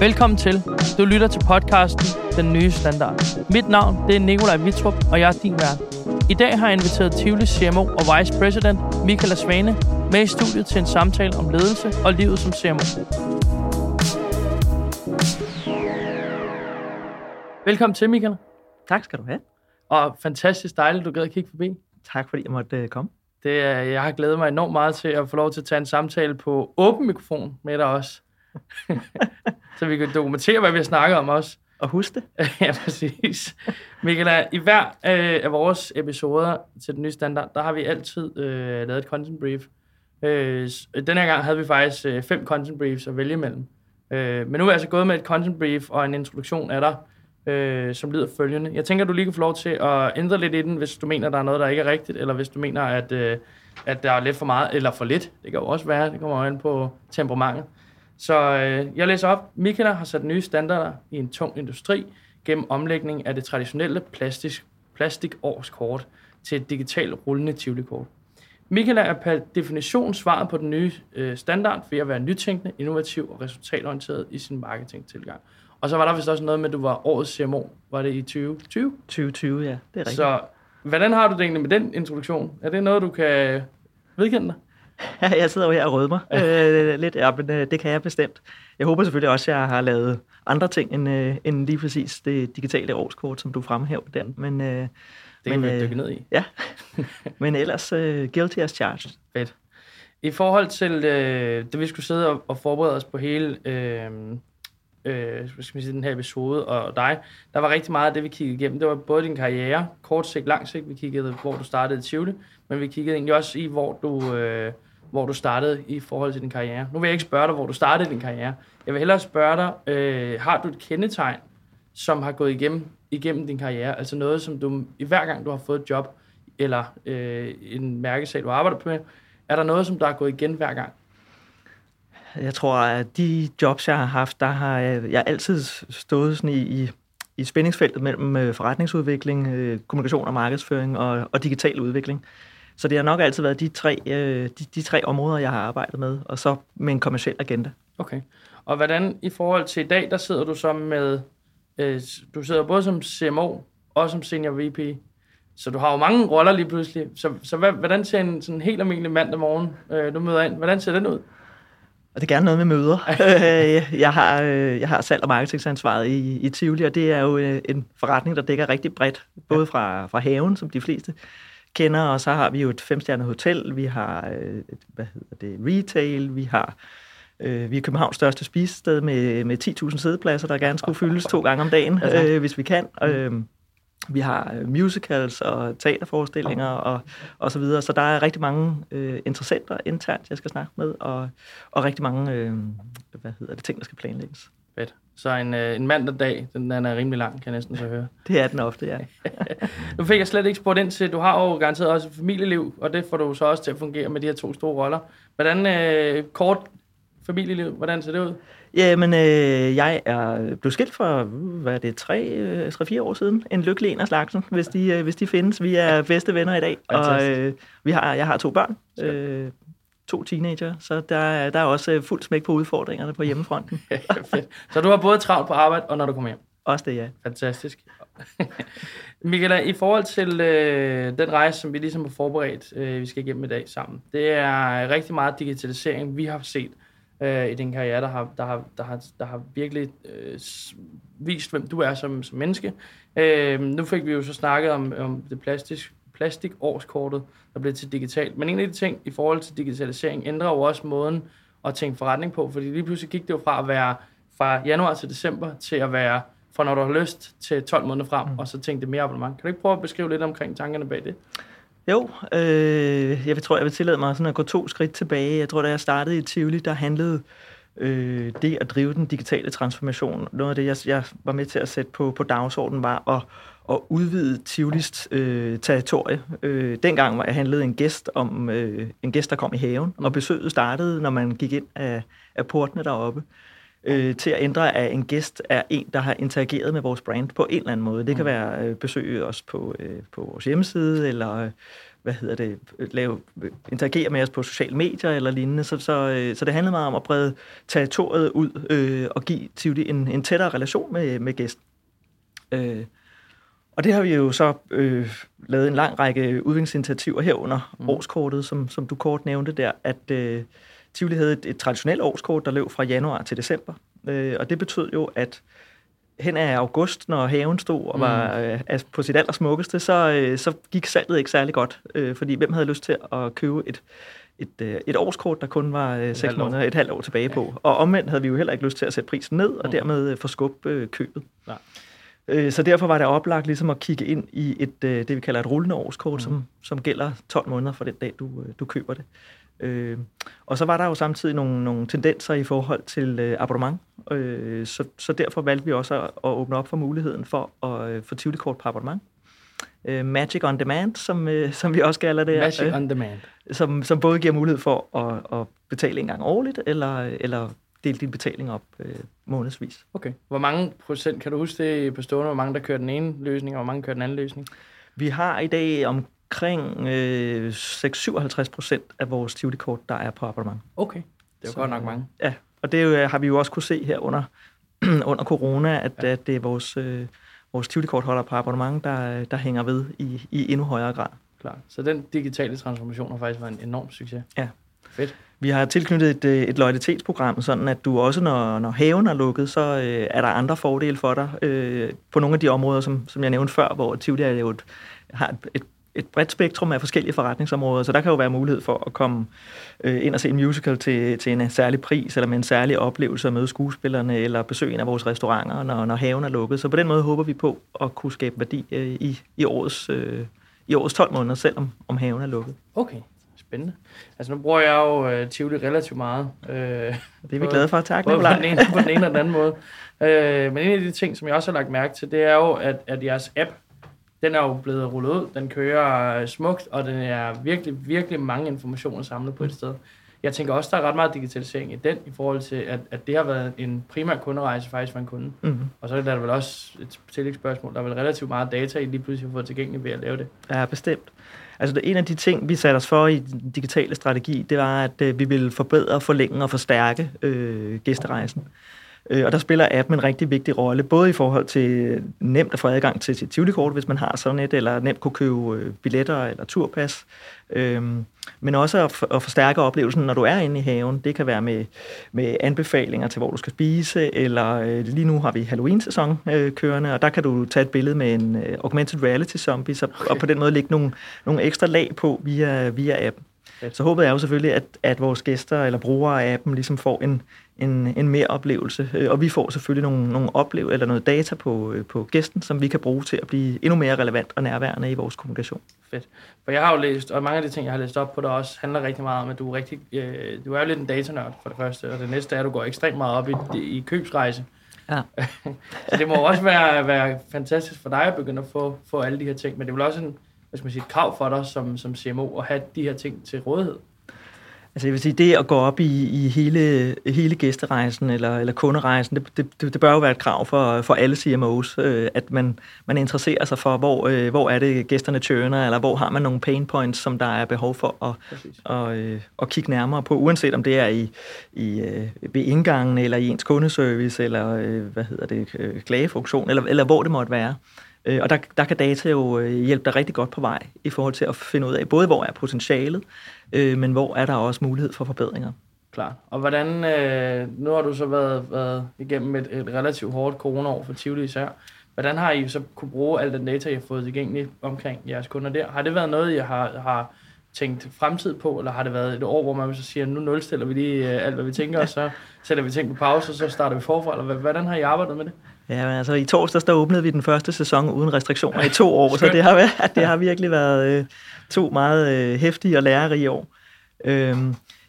Velkommen til. Du lytter til podcasten Den Nye Standard. Mit navn det er Nikolaj Vitrup, og jeg er din vært. I dag har jeg inviteret Tivoli CMO og Vice President Michael Svane med i studiet til en samtale om ledelse og livet som CMO. Velkommen til, Michael. Tak skal du have. Og fantastisk dejligt, du gad at kigge forbi. Tak fordi jeg måtte uh, komme. Det, jeg har glædet mig enormt meget til at få lov til at tage en samtale på åben mikrofon med dig også. så vi kan dokumentere, hvad vi har snakket om også. Og husk det. ja, præcis. Michael, i hver øh, af vores episoder til den nye standard, der har vi altid øh, lavet et content brief. Øh, s- den her gang havde vi faktisk øh, fem content briefs at vælge imellem. Øh, men nu er jeg altså gået med et content brief og en introduktion af dig, øh, som lyder følgende. Jeg tænker, du lige kan få lov til at ændre lidt i den, hvis du mener, der er noget, der ikke er rigtigt, eller hvis du mener, at, øh, at der er lidt for meget, eller for lidt. Det kan jo også være, det kommer an på temperamentet. Så øh, jeg læser op. Michaela har sat nye standarder i en tung industri gennem omlægning af det traditionelle plastik, plastikårskort til et digitalt rullende Tivoli-kort. Michaela er per definition svaret på den nye øh, standard ved at være nytænkende, innovativ og resultatorienteret i sin marketingtilgang. Og så var der vist også noget med, at du var årets CMO. Var det i 2020? 2020, ja. Det er rigtigt. Så hvordan har du det egentlig med den introduktion? Er det noget, du kan vedkende dig? jeg sidder jo her og rødmer øh, lidt. Ja, men øh, det kan jeg bestemt. Jeg håber selvfølgelig også, at jeg har lavet andre ting end, øh, end lige præcis det digitale årskort, som du fremhæver der. Men, øh, Det kan Men, vi øh, dykke ned i. ja. men ellers øh, guilty as charged. Fedt. I forhold til øh, det, vi skulle sidde og, og forberede os på hele øh, øh, skal man sige, den her episode og dig, der var rigtig meget af det, vi kiggede igennem. Det var både din karriere, kort sigt, lang sigt. Vi kiggede, hvor du startede i Tivoli, men vi kiggede egentlig også i, hvor du, øh, hvor du startede i forhold til din karriere. Nu vil jeg ikke spørge dig, hvor du startede din karriere. Jeg vil hellere spørge dig, øh, har du et kendetegn, som har gået igennem, igennem din karriere? Altså noget, som du, i hver gang du har fået et job, eller øh, en mærkesag, du arbejder på, er der noget, som der er gået igen hver gang? Jeg tror, at de jobs, jeg har haft, der har jeg, jeg har altid stået sådan i, i, i spændingsfeltet mellem øh, forretningsudvikling, øh, kommunikation og markedsføring og, og digital udvikling. Så det har nok altid været de tre, øh, de, de tre områder, jeg har arbejdet med, og så med en kommersiel agenda. Okay. Og hvordan i forhold til i dag, der sidder du så med, øh, du sidder både som CMO og som senior VP, så du har jo mange roller lige pludselig. Så, så hvad, hvordan ser en sådan helt almindelig mandag morgen, øh, du møder ind, hvordan ser den ud? Og det er gerne noget med møder. Øh, jeg, har, øh, jeg har salg- og marketingansvaret i, i Tivoli, og det er jo øh, en forretning, der dækker rigtig bredt. Både fra, fra haven, som de fleste kender, og så har vi jo et femstjernet hotel, vi har øh, et, hvad hedder det, retail, vi har øh, vi er Københavns største spisested med, med 10.000 sædepladser, der gerne skulle fyldes to gange om dagen, øh, hvis vi kan. Øh, vi har øh, musicals og teaterforestillinger og, og så videre. Så der er rigtig mange øh, interessenter internt, jeg skal snakke med, og, og rigtig mange øh, hvad hedder det, ting, der skal planlægges. Fedt. Så en, øh, en mandag dag, den, den er rimelig lang, kan jeg næsten så høre. Det er den ofte, ja. Nu fik jeg slet ikke spurgt ind til, du har jo garanteret også et familieliv, og det får du så også til at fungere med de her to store roller. Hvordan, øh, kort familieliv, hvordan ser det ud? Jamen, øh, jeg er blevet skilt for, hvad er det, tre, øh, tre-fire år siden. En lykkelig en af slagsen, hvis de, øh, hvis de findes. Vi er bedste venner i dag, og øh, vi har, jeg har to børn, øh, to teenager, så der, er- der er også øh, fuldt smæk på udfordringerne på hjemmefronten. Så du har både travlt på arbejde, og når du kommer hjem? Også det, ja. Fantastisk. Michaela, i forhold til øh, den rejse, som vi ligesom har forberedt, øh, vi skal igennem i dag sammen, det er rigtig meget digitalisering, vi har set øh, i din karriere, der har, der har, der har, der har virkelig øh, vist, hvem du er som, som menneske. Øh, nu fik vi jo så snakket om, om det plastik, plastikårskortet, der blev til digitalt. Men en af de ting i forhold til digitalisering ændrer jo også måden at tænke forretning på, fordi lige pludselig gik det jo fra at være fra januar til december til at være fra når du har lyst til 12 måneder frem, mm. og så tænkte det mere abonnement. Kan du ikke prøve at beskrive lidt omkring tankerne bag det? Jo, øh, jeg tror, jeg vil tillade mig sådan at gå to skridt tilbage. Jeg tror, da jeg startede i Tivoli, der handlede øh, det at drive den digitale transformation. Noget af det, jeg, jeg var med til at sætte på, på dagsordenen, var at, at udvide Tivolis øh, territorie. Øh, dengang var jeg handlede en gæst om øh, en gæst, der kom i haven, og besøget startede, når man gik ind af, af portene deroppe. øh, til at ændre, at en gæst er en, der har interageret med vores brand på en eller anden måde. Det kan mm. være øh, besøge os på, øh, på vores hjemmeside, eller øh, hvad hedder det, lave, interagere med os på sociale medier eller lignende. Så, så, øh, så det handler meget om at brede territoriet ud øh, og give Tivoli en, en tættere relation med, med gæsten. Øh, og det har vi jo så øh, lavet en lang række udviklingsinitiativer herunder mm. årskortet, som, som du kort nævnte der, at øh, Tivoli havde et, et traditionelt årskort, der løb fra januar til december. Øh, og det betød jo, at hen af august, når haven stod og var mm. øh, på sit allersmukkeste, så, øh, så gik salget ikke særlig godt. Øh, fordi hvem havde lyst til at købe et, et, øh, et årskort, der kun var øh, 6 måneder, et halvt år tilbage ja. på. Og omvendt havde vi jo heller ikke lyst til at sætte prisen ned, og mm. dermed øh, forskubbe øh, købet. Ja. Øh, så derfor var det oplagt ligesom at kigge ind i et, øh, det, vi kalder et rullende årskort, mm. som, som gælder 12 måneder fra den dag, du, øh, du køber det. Øh, og så var der jo samtidig nogle, nogle tendenser i forhold til øh, abonnement, øh, så, så derfor valgte vi også at, at åbne op for muligheden for at øh, få Tivoli-kort på abonnement. Øh, Magic on Demand, som, øh, som vi også kalder det. Magic øh, on Demand. Som, som både giver mulighed for at, at betale en gang årligt, eller, eller dele din betaling op øh, månedsvis. Okay. Hvor mange procent, kan du huske det på stående, hvor mange der kører den ene løsning, og hvor mange kører den anden løsning? Vi har i dag omkring øh, 6-57 procent af vores Tivoli-kort, der er på abonnement. Okay, det er jo godt nok mange. Ja, og det øh, har vi jo også kunne se her under, under corona, at, ja. at det er vores, øh, vores Tivoli-kort holder på abonnement, der, der hænger ved i, i endnu højere grad. Klar. Så den digitale transformation har faktisk været en enorm succes. Ja. Fedt. Vi har tilknyttet et, øh, et loyalitetsprogram, sådan at du også, når, når haven er lukket, så øh, er der andre fordele for dig øh, på nogle af de områder, som, som jeg nævnte før, hvor Tivoli er jo et, har et, et, et bredt spektrum af forskellige forretningsområder, så der kan jo være mulighed for at komme øh, ind og se en musical til, til en øh, særlig pris, eller med en særlig oplevelse at møde skuespillerne, eller besøge en af vores restauranter, når, når haven er lukket. Så på den måde håber vi på at kunne skabe værdi øh, i, i, årets, øh, i årets 12 måneder, selvom om haven er lukket. Okay, spændende. Altså nu bruger jeg jo uh, Tivoli relativt meget. Uh, det er vi på, glade for. Tak, både på den, ene, på den ene og den anden måde. Uh, men en af de ting, som jeg også har lagt mærke til, det er jo, at, at jeres app, den er jo blevet rullet ud. Den kører smukt, og den er virkelig, virkelig mange informationer samlet på et sted. Jeg tænker også, der er ret meget digitalisering i den, i forhold til, at, at det har været en primær kunderejse faktisk for en kunde. Mm-hmm. Og så er der vel også et tillægsspørgsmål. Der er vel relativt meget data, I lige pludselig har fået tilgængeligt ved at lave det. Ja, bestemt. Altså det, en af de ting, vi satte os for i den digitale strategi, det var, at øh, vi ville forbedre, forlænge og forstærke øh, gæsterejsen. Øh, og der spiller appen en rigtig vigtig rolle, både i forhold til nemt at få adgang til sit Tivoli-kort, hvis man har sådan et, eller nemt kunne købe øh, billetter eller turpas. Øhm, men også at, forstærke oplevelsen, når du er inde i haven. Det kan være med, med anbefalinger til, hvor du skal spise, eller øh, lige nu har vi Halloween-sæson øh, kørende, og der kan du tage et billede med en øh, augmented reality zombie, så, okay. og på den måde lægge nogle, nogle ekstra lag på via, via appen. Så håbet er jo selvfølgelig, at, at vores gæster eller brugere af appen ligesom får en, en, en mere oplevelse. Øh, og vi får selvfølgelig nogle, nogle oplevelser eller noget data på, øh, på gæsten, som vi kan bruge til at blive endnu mere relevant og nærværende i vores kommunikation. Fedt. For jeg har jo læst, og mange af de ting, jeg har læst op på, der også handler rigtig meget om, at du er, rigtig, øh, du er jo lidt en datanørd for det første, og det næste er, at du går ekstremt meget op i, i købsrejse. Ja. så det må også være, være fantastisk for dig at begynde at få, få alle de her ting, men det er vel også en, hvad skal man sige, et krav for dig som, som CMO at have de her ting til rådighed. Altså jeg vil sige, det at gå op i, i hele, hele gæsterejsen eller, eller kunderejsen, det, det, det bør jo være et krav for, for alle CMOs, øh, at man, man interesserer sig for, hvor, øh, hvor er det gæsterne tørner, eller hvor har man nogle pain points, som der er behov for at, og, øh, at kigge nærmere på, uanset om det er i, i øh, ved indgangen, eller i ens kundeservice, eller øh, hvad hedder det, øh, klagefunktion, eller, eller hvor det måtte være. Øh, og der, der kan data jo øh, hjælpe dig rigtig godt på vej i forhold til at finde ud af, både hvor er potentialet, øh, men hvor er der også mulighed for forbedringer. Klar. Og hvordan, øh, nu har du så været, været igennem et, et relativt hårdt coronaår for Tivoli især. Hvordan har I så kunne bruge al den data, I har fået tilgængeligt omkring jeres kunder der? Har det været noget, I har, har tænkt fremtid på, eller har det været et år, hvor man så siger, nu nulstiller vi lige alt, hvad vi tænker, og så sætter vi ting på pause, og så starter vi forfra, eller hvordan har I arbejdet med det? Ja, men altså i torsdags, der åbnede vi den første sæson uden restriktioner i to år, så det har, været, det har virkelig været øh, to meget øh, hæftige og lærerige år. Øh, jeg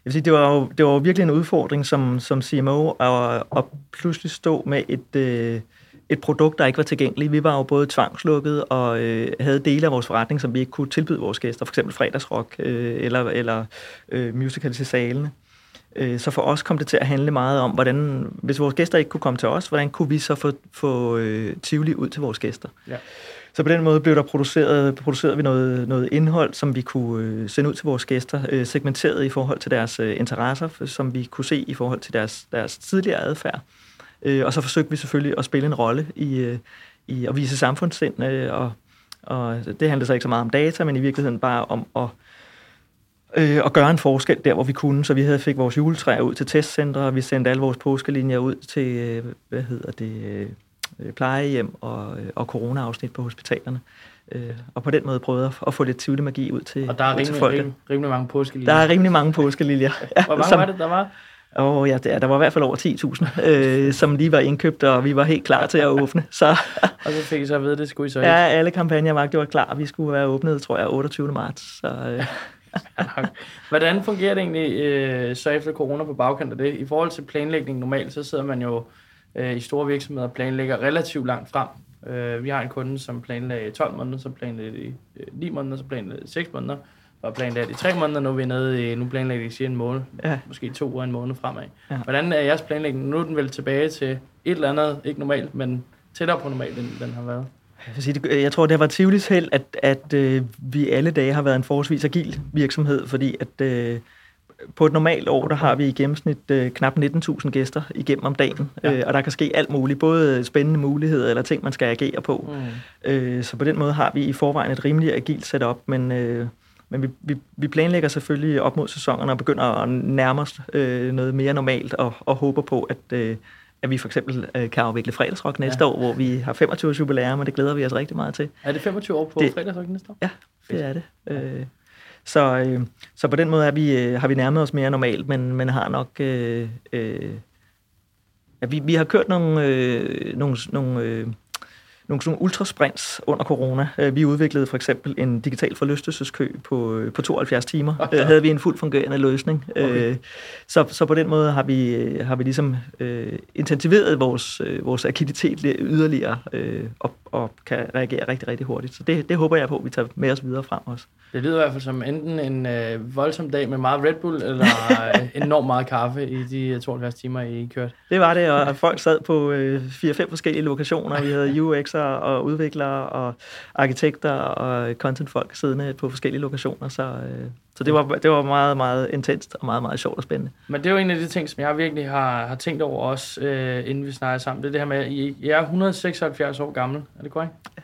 vil sige, det var jo, det var jo virkelig en udfordring som, som CMO at, at pludselig stå med et, øh, et produkt, der ikke var tilgængeligt. Vi var jo både tvangslukket og øh, havde dele af vores forretning, som vi ikke kunne tilbyde vores gæster, f.eks. fredagsrock øh, eller, eller øh, musical til salene. Øh, så for os kom det til at handle meget om, hvordan, hvis vores gæster ikke kunne komme til os, hvordan kunne vi så få, få øh, Tivoli ud til vores gæster. Ja. Så på den måde blev der produceret, produceret vi noget, noget indhold, som vi kunne øh, sende ud til vores gæster, øh, segmenteret i forhold til deres øh, interesser, som vi kunne se i forhold til deres, deres tidligere adfærd. Øh, og så forsøgte vi selvfølgelig at spille en rolle i, øh, i at vise samfundssind, øh, og, og det handlede så ikke så meget om data, men i virkeligheden bare om at øh, at gøre en forskel der, hvor vi kunne. Så vi havde fik vores juletræer ud til testcentre, og vi sendte alle vores påskelinjer ud til, øh, hvad hedder det, øh, plejehjem og, øh, og corona-afsnit på hospitalerne. Øh, og på den måde prøvede at, at få lidt tivoli magi ud til Og der er rimelig, folk. rimelig, rimelig mange påskeliljer. Der er rimelig mange påskeliljer. ja, Hvor mange som, var det, der var? Åh ja, der, var i hvert fald over 10.000, øh, som lige var indkøbt, og vi var helt klar til at åbne. Så, og så fik I så at vide, det skulle I så ikke? Ja, alle kampagner var klar. Vi skulle være åbnet, tror jeg, 28. marts. Så, øh. Hvordan fungerer det egentlig øh, så efter corona på bagkant af det? I forhold til planlægning normalt, så sidder man jo øh, i store virksomheder og planlægger relativt langt frem. Øh, vi har en kunde, som planlagde 12 måneder, så planlagde i øh, 9 måneder, så planlagde i 6 måneder, og planlagde i 3 måneder, nu er vi nede i, nu planlægger de en måned, ja. måske to og en måned fremad. Ja. Hvordan er jeres planlægning? Nu er den vel tilbage til et eller andet, ikke normalt, men tættere på normalt, end den har været. Jeg tror, det har været Tivolis held, at, at øh, vi alle dage har været en forholdsvis agil virksomhed, fordi at øh, på et normalt år, der har vi i gennemsnit øh, knap 19.000 gæster igennem om dagen, ja. øh, og der kan ske alt muligt, både spændende muligheder eller ting, man skal agere på. Mm. Øh, så på den måde har vi i forvejen et rimelig agilt setup, men, øh, men vi, vi, vi planlægger selvfølgelig op mod sæsonerne og begynder at nærme os øh, noget mere normalt og, og håber på, at, øh, at vi for eksempel øh, kan afvikle fredagsrock næste ja. år, hvor vi har 25 års jubilæum, og det glæder vi os rigtig meget til. Er det 25 år på det, fredagsrock næste år? Ja, det er det. Øh, så, øh, så på den måde er vi, øh, har vi nærmet os mere normalt, men, men har nok... Øh, øh, ja, vi, vi har kørt nogle, øh, nogle, nogle øh, nogle sådan ultrasprints under corona. Øh, vi udviklede for eksempel en digital forlystelseskø på, øh, på 72 timer. Okay. havde vi en fuldt fungerende løsning. Okay. Så, så på den måde har vi, har vi ligesom uh, intensiveret vores, vores agilitet yderligere uh, og, og kan reagere rigtig, rigtig hurtigt. Så det, det håber jeg på, at vi tager med os videre frem også. Det lyder i hvert fald som enten en øh, voldsom dag med meget Red Bull, eller enormt meget kaffe i de 72 timer, I kørte. Det var det, og folk sad på øh, 4-5 forskellige lokationer. Vi havde UX'er og udviklere og arkitekter og contentfolk siddende på forskellige lokationer, så, øh, så det, var, det var meget, meget intenst og meget, meget sjovt og spændende. Men det er jo en af de ting, som jeg virkelig har, har tænkt over også, øh, inden vi snakker sammen. Det er det her med, at I, er 176 år gammel. Er det korrekt? Ja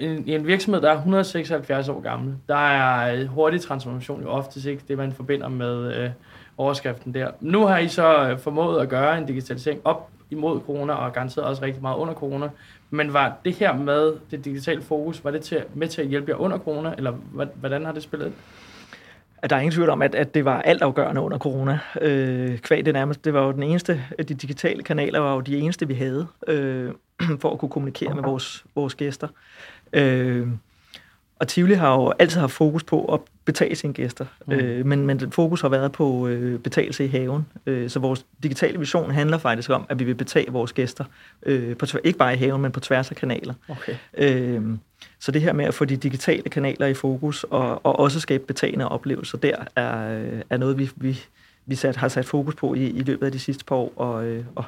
en, i en virksomhed, der er 176 år gammel, der er hurtig transformation jo oftest ikke det, man forbinder med øh, overskriften der. Nu har I så øh, formået at gøre en digitalisering op imod corona, og garanteret også rigtig meget under corona. Men var det her med det digitale fokus, var det til, med til at hjælpe jer under corona, eller hvordan har det spillet at der er ingen tvivl om, at, at det var altafgørende under corona. Øh, kvæg det nærmest, det var jo den eneste, de digitale kanaler var jo de eneste, vi havde, øh, for at kunne kommunikere med vores, vores gæster. Øh, og Tivoli har jo altid haft fokus på at betale sine gæster, mm. øh, men, men fokus har været på øh, betagelse i haven. Øh, så vores digitale vision handler faktisk om, at vi vil betale vores gæster, øh, på ikke bare i haven, men på tværs af kanaler. Okay. Øh, så det her med at få de digitale kanaler i fokus, og, og også skabe betalende oplevelser, der er, er noget, vi, vi, vi sat, har sat fokus på i, i løbet af de sidste par år, og, øh, og,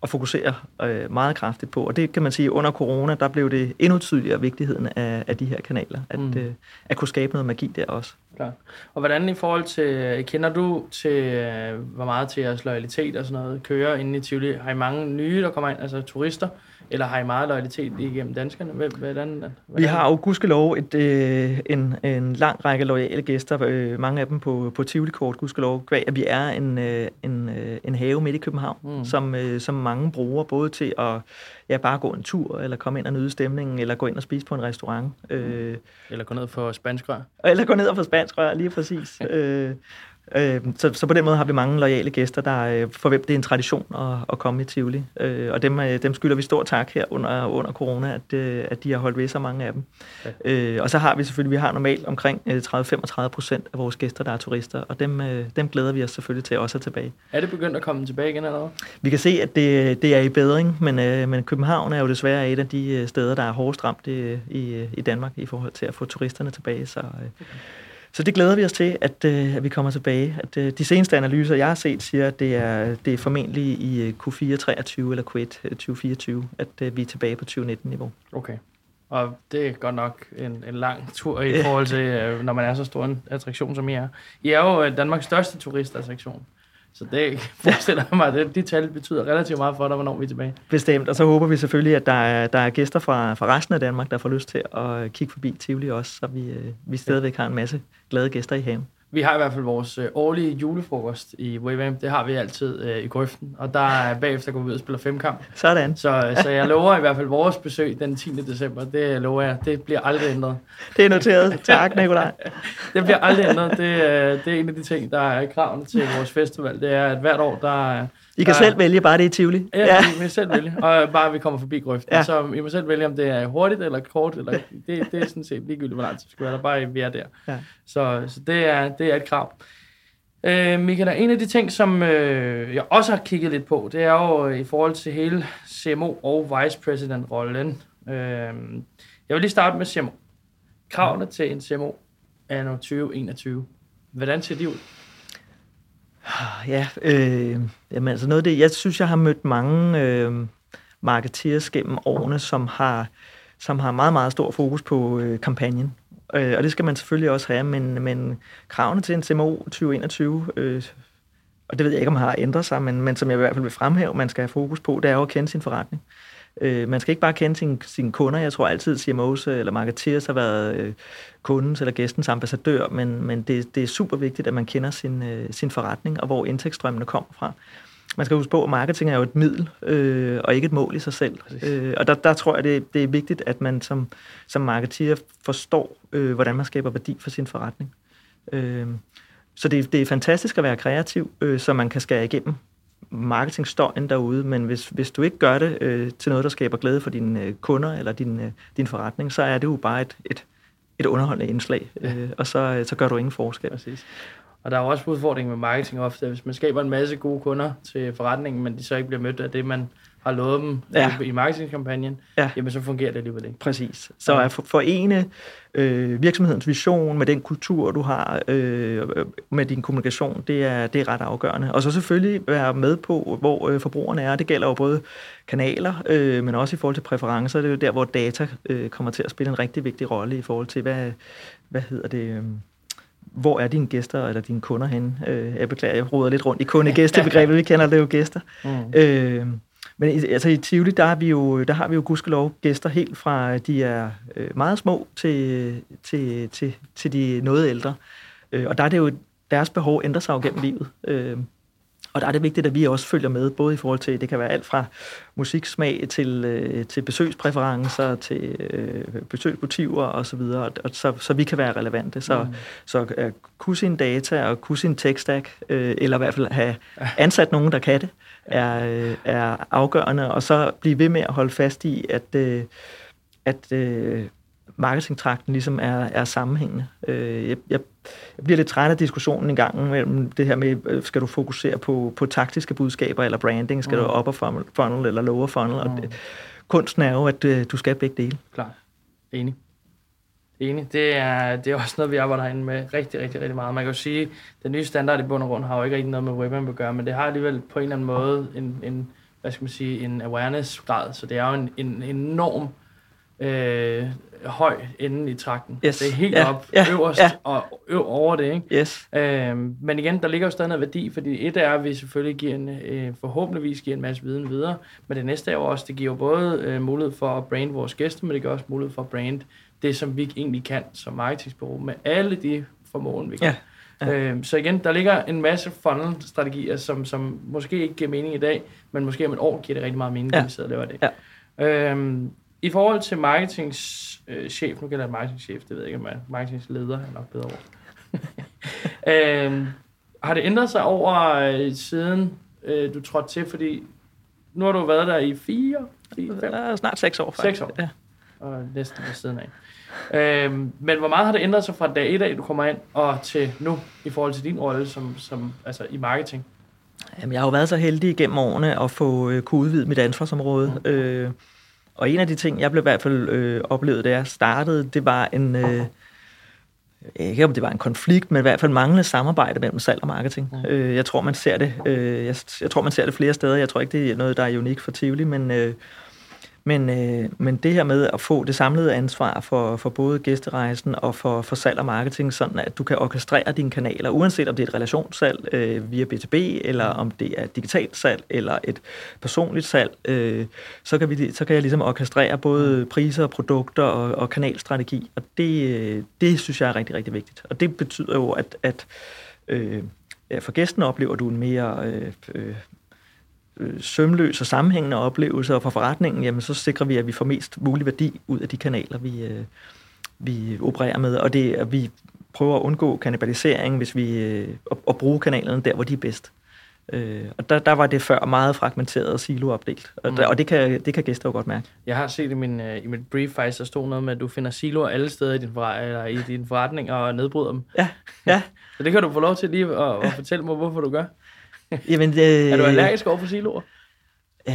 og fokusere øh, meget kraftigt på. Og det kan man sige, under corona, der blev det endnu tydeligere vigtigheden af, af de her kanaler, at, mm. øh, at kunne skabe noget magi der også. Klar. Og hvordan i forhold til, kender du til, øh, hvor meget til jeres loyalitet og sådan noget kører inde i Tivoli? Har I mange nye, der kommer ind, altså turister? Eller har I meget loyalitet igennem danskerne? Hvordan, hvordan? Vi har jo gudskelov et, øh, en, en lang række loyale gæster, øh, mange af dem på, på Tivoli-kort, gudskelov, kvæg, at vi er en, øh, en, øh, en have midt i København, mm. som, øh, som mange bruger, både til at ja, bare gå en tur, eller komme ind og nyde stemningen, eller gå ind og spise på en restaurant. Mm. Øh, eller gå ned for spansk rør. Eller gå ned og få spansk rør, lige præcis. øh, Øh, så, så på den måde har vi mange lojale gæster, der øh, for hvem det er en tradition at, at komme i Tivoli. Øh, og dem, øh, dem skylder vi stor tak her under, under corona, at, øh, at de har holdt ved så mange af dem. Ja. Øh, og så har vi selvfølgelig, vi har normalt omkring 30-35 procent af vores gæster, der er turister, og dem, øh, dem glæder vi os selvfølgelig til også at tilbage. Er det begyndt at komme tilbage igen eller? Vi kan se, at det, det er i bedring, men, øh, men København er jo desværre et af de steder, der er hårdest ramt i, i, i Danmark i forhold til at få turisterne tilbage. Så, øh, okay. Så det glæder vi os til, at, øh, at vi kommer tilbage. At, øh, de seneste analyser, jeg har set, siger, at det er, det er formentlig i øh, Q4 23 eller Q1 2024, at øh, vi er tilbage på 2019-niveau. Okay. Og det er godt nok en, en lang tur i forhold til, øh, når man er så stor en attraktion, som I er. I er jo øh, Danmarks største turistattraktion. Så det forestiller jeg mig, at de tal betyder relativt meget for dig, hvornår vi er tilbage. Bestemt, og så håber vi selvfølgelig, at der er, der er gæster fra, fra resten af Danmark, der får lyst til at kigge forbi Tivoli også, så vi, øh, vi stadigvæk har en masse glade gæster i haven. Vi har i hvert fald vores øh, årlige julefrokost i Wavamp. Det har vi altid øh, i grøften. Og der er bagefter går vi ud og spiller femkamp. Sådan. Så, så jeg lover i hvert fald vores besøg den 10. december. Det lover jeg. Det bliver aldrig ændret. Det er noteret. Tak, Nikolaj. det bliver aldrig ændret. Det, det er en af de ting, der er kravene til vores festival. Det er, at hvert år, der i kan selv vælge, bare det er Tivoli. Ja, ja. I kan selv vælge, og bare vi kommer forbi grøften. Ja. Så I må selv vælge, om det er hurtigt eller kort, eller det, det er sådan set ligegyldigt, hvor lang tid skal være der, bare vi er der. Ja. Så, så det, er, det er et krav. Øh, Michael, en af de ting, som øh, jeg også har kigget lidt på, det er jo i forhold til hele CMO og vice president rollen. Øh, jeg vil lige starte med CMO. Kravene til en CMO er nu 2021. Hvordan ser de ud? Ja, øh, jamen altså noget af det, jeg synes, jeg har mødt mange øh, marketeers gennem årene, som har, som har meget, meget stor fokus på øh, kampagnen. Øh, og det skal man selvfølgelig også have, men, men kravene til en CMO 2021, øh, og det ved jeg ikke, om har ændret sig, men, men som jeg i hvert fald vil fremhæve, man skal have fokus på, det er jo at kende sin forretning. Øh, man skal ikke bare kende sin, sine kunder. Jeg tror altid, CMO's eller marketeers har været øh, kundens eller gæstens ambassadør, men, men det, det er super vigtigt, at man kender sin, øh, sin forretning og hvor indtægtsstrømmene kommer fra. Man skal huske på, at marketing er jo et middel, øh, og ikke et mål i sig selv. Øh, og der, der tror jeg, det, det er vigtigt, at man som, som marketeer forstår, øh, hvordan man skaber værdi for sin forretning. Øh, så det, det er fantastisk at være kreativ, øh, så man kan skære igennem marketingstøjen derude, men hvis, hvis du ikke gør det øh, til noget, der skaber glæde for dine øh, kunder eller din, øh, din forretning, så er det jo bare et, et, et underholdende indslag, øh, og så, øh, så gør du ingen forskel. Præcis. Og der er jo også udfordring med marketing ofte, hvis man skaber en masse gode kunder til forretningen, men de så ikke bliver mødt af det, man har lovet dem ja. i marketingkampagnen, ja. jamen så fungerer det alligevel ikke. Præcis. Så at forene øh, virksomhedens vision med den kultur, du har øh, med din kommunikation, det er, det er ret afgørende. Og så selvfølgelig være med på, hvor øh, forbrugerne er. Det gælder jo både kanaler, øh, men også i forhold til præferencer. Det er jo der, hvor data øh, kommer til at spille en rigtig vigtig rolle i forhold til, hvad, hvad hedder det... Øh, hvor er dine gæster eller dine kunder henne? Øh, jeg beklager, jeg roder lidt rundt i kunde-gæstebegrebet. Vi kender det jo gæster. Mm. Øh, men altså i Tivoli, der har vi jo, der har vi jo gudskelov gæster helt fra, de er øh, meget små til, til, til, til de noget ældre. Øh, og der er det jo, deres behov ændrer sig jo gennem livet. Øh, og der er det vigtigt, at vi også følger med, både i forhold til, det kan være alt fra musiksmag til, øh, til besøgspræferencer, til øh, besøgsmotiver og så videre, og, og så, så vi kan være relevante. Så, mm. så kunne sin data og kunne sin tech stack, øh, eller i hvert fald have ansat nogen, der kan det, er, øh, er afgørende, og så blive ved med at holde fast i, at, øh, at øh, marketingtrakten ligesom er, er sammenhængende. Øh, jeg, jeg, jeg bliver lidt træt af diskussionen en gang mellem det her med, øh, skal du fokusere på, på taktiske budskaber eller branding, skal mm. du upper funnel, funnel eller lower funnel, mm. og det, kunsten er jo, at øh, du skal begge dele. Klar. Enig. Enig. Det er, det er også noget, vi arbejder herinde med rigtig, rigtig, rigtig meget. Man kan jo sige, at den nye standard i bund og grund har jo ikke rigtig noget med webben at gøre, men det har alligevel på en eller anden måde en, en hvad skal man sige, en awareness-grad, så det er jo en, en enorm øh, høj ende i trakten. Yes. Det er helt ja. op ja. øverst ja. og øv over det. Ikke? Yes. Øh, men igen, der ligger jo stadig noget værdi, fordi et er, at vi selvfølgelig giver en, øh, forhåbentligvis giver en masse viden videre, men det næste er jo også, det giver både øh, mulighed for at brande vores gæster, men det giver også mulighed for at brande det, som vi egentlig kan som marketingsbureau, med alle de formål, vi kan. Ja. Ja. Øhm, så igen, der ligger en masse funnel-strategier, som, som måske ikke giver mening i dag, men måske om et år giver det rigtig meget mening, ja. når vi sidder og laver det. Ja. Øhm, I forhold til marketingchef, øh, nu gælder det marketingchef, det ved jeg ikke, om jeg marketingsleder er nok bedre ord. øhm, har det ændret sig over øh, siden øh, du trådte til, fordi nu har du været der i fire, fire fem? Snart seks år, faktisk. Seks år, ja. og næsten ved siden af. Øhm, men hvor meget har det ændret sig fra dag 1 af, du kommer ind, og til nu, i forhold til din rolle som, som, altså i marketing? Jamen, jeg har jo været så heldig gennem årene at få øh, kunne udvide mit ansvarsområde. Mm. Øh, og en af de ting, jeg blev i hvert fald øh, oplevet, da jeg startede, det var en, øh, ikke om det var en konflikt, men i hvert fald manglende samarbejde mellem salg og marketing. Mm. Øh, jeg tror, man ser det. Øh, jeg, jeg tror, man ser det flere steder. Jeg tror ikke, det er noget, der er unikt for Tivoli, men øh, men, øh, men det her med at få det samlede ansvar for, for både gæsterejsen og for, for salg og marketing, sådan at du kan orkestrere dine kanaler, uanset om det er et relationssalg øh, via B2B, eller om det er et digitalt salg, eller et personligt salg, øh, så, kan vi, så kan jeg ligesom orkestrere både priser, produkter og, og kanalstrategi, og det, øh, det synes jeg er rigtig, rigtig vigtigt. Og det betyder jo, at, at øh, for gæsten oplever du en mere øh, øh, øh, sømløs og sammenhængende oplevelse, og for forretningen, jamen, så sikrer vi, at vi får mest mulig værdi ud af de kanaler, vi, øh, vi opererer med, og det at vi prøver at undgå kannibalisering, hvis vi øh, at, at bruge kanalerne der, hvor de er bedst. Øh, og der, der var det før meget fragmenteret og siloopdelt, og, mm. der, og det, kan, det kan gæster jo godt mærke. Jeg har set i, min, i mit brief faktisk, der stod noget med, at du finder siloer alle steder i din, eller i din forretning og nedbryder dem. Ja, ja. Så det kan du få lov til lige at, at fortælle mig, hvorfor du gør. Jamen, øh, er du allergisk over for siloer? Øh,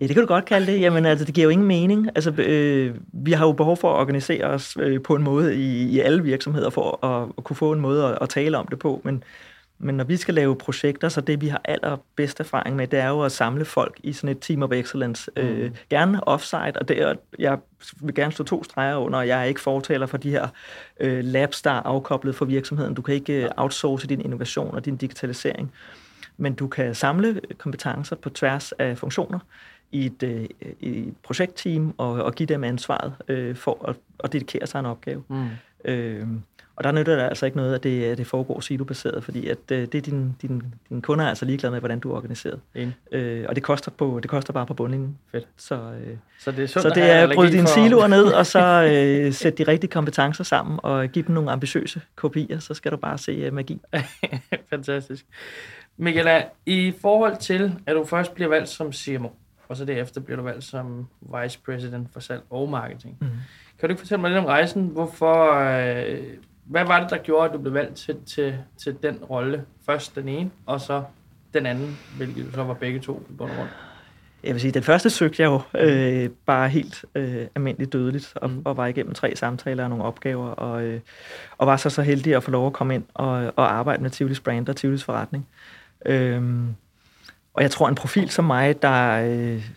ja, det kan du godt kalde det. Jamen, altså, det giver jo ingen mening. Altså, øh, vi har jo behov for at organisere os øh, på en måde i, i alle virksomheder, for at, at kunne få en måde at, at tale om det på. Men, men når vi skal lave projekter, så det vi har allerbedst erfaring med, det er jo at samle folk i sådan et team of excellence. Mm. Øh, gerne offsite, og det er, jeg vil gerne slå to streger under, og jeg er ikke fortaler for de her øh, labs, der er afkoblet for virksomheden. Du kan ikke øh, outsource din innovation og din digitalisering men du kan samle kompetencer på tværs af funktioner i et, øh, i et projektteam og, og give dem ansvaret øh, for at, at dedikere sig en opgave. Mm. Øh, og der nytter det altså ikke noget, at det, at det foregår silobaseret, fordi at, øh, det er din, din, dine kunder er altså ligeglade med, hvordan du er organiseret. Øh, og det koster, på, det koster bare på bundlinjen. Fedt. Så, øh, så det er, så det er at bryde dine siloer ned, og så øh, sætte de rigtige kompetencer sammen, og give dem nogle ambitiøse kopier, så skal du bare se uh, magi. Fantastisk. Michaela, i forhold til, at du først bliver valgt som CMO, og så derefter bliver du valgt som Vice President for salg og marketing. Mm. Kan du ikke fortælle mig lidt om rejsen? Hvorfor, øh, hvad var det, der gjorde, at du blev valgt til, til, til den rolle? Først den ene, og så den anden, hvilket så var begge to på grund rundt. Jeg vil sige, den første søgte jeg jo øh, bare helt øh, almindeligt dødeligt, og, mm. og var igennem tre samtaler og nogle opgaver, og, øh, og var så så heldig at få lov at komme ind og, og arbejde med Tivolis brand og Tivolis forretning. Øhm, og jeg tror, en profil som mig, der øh,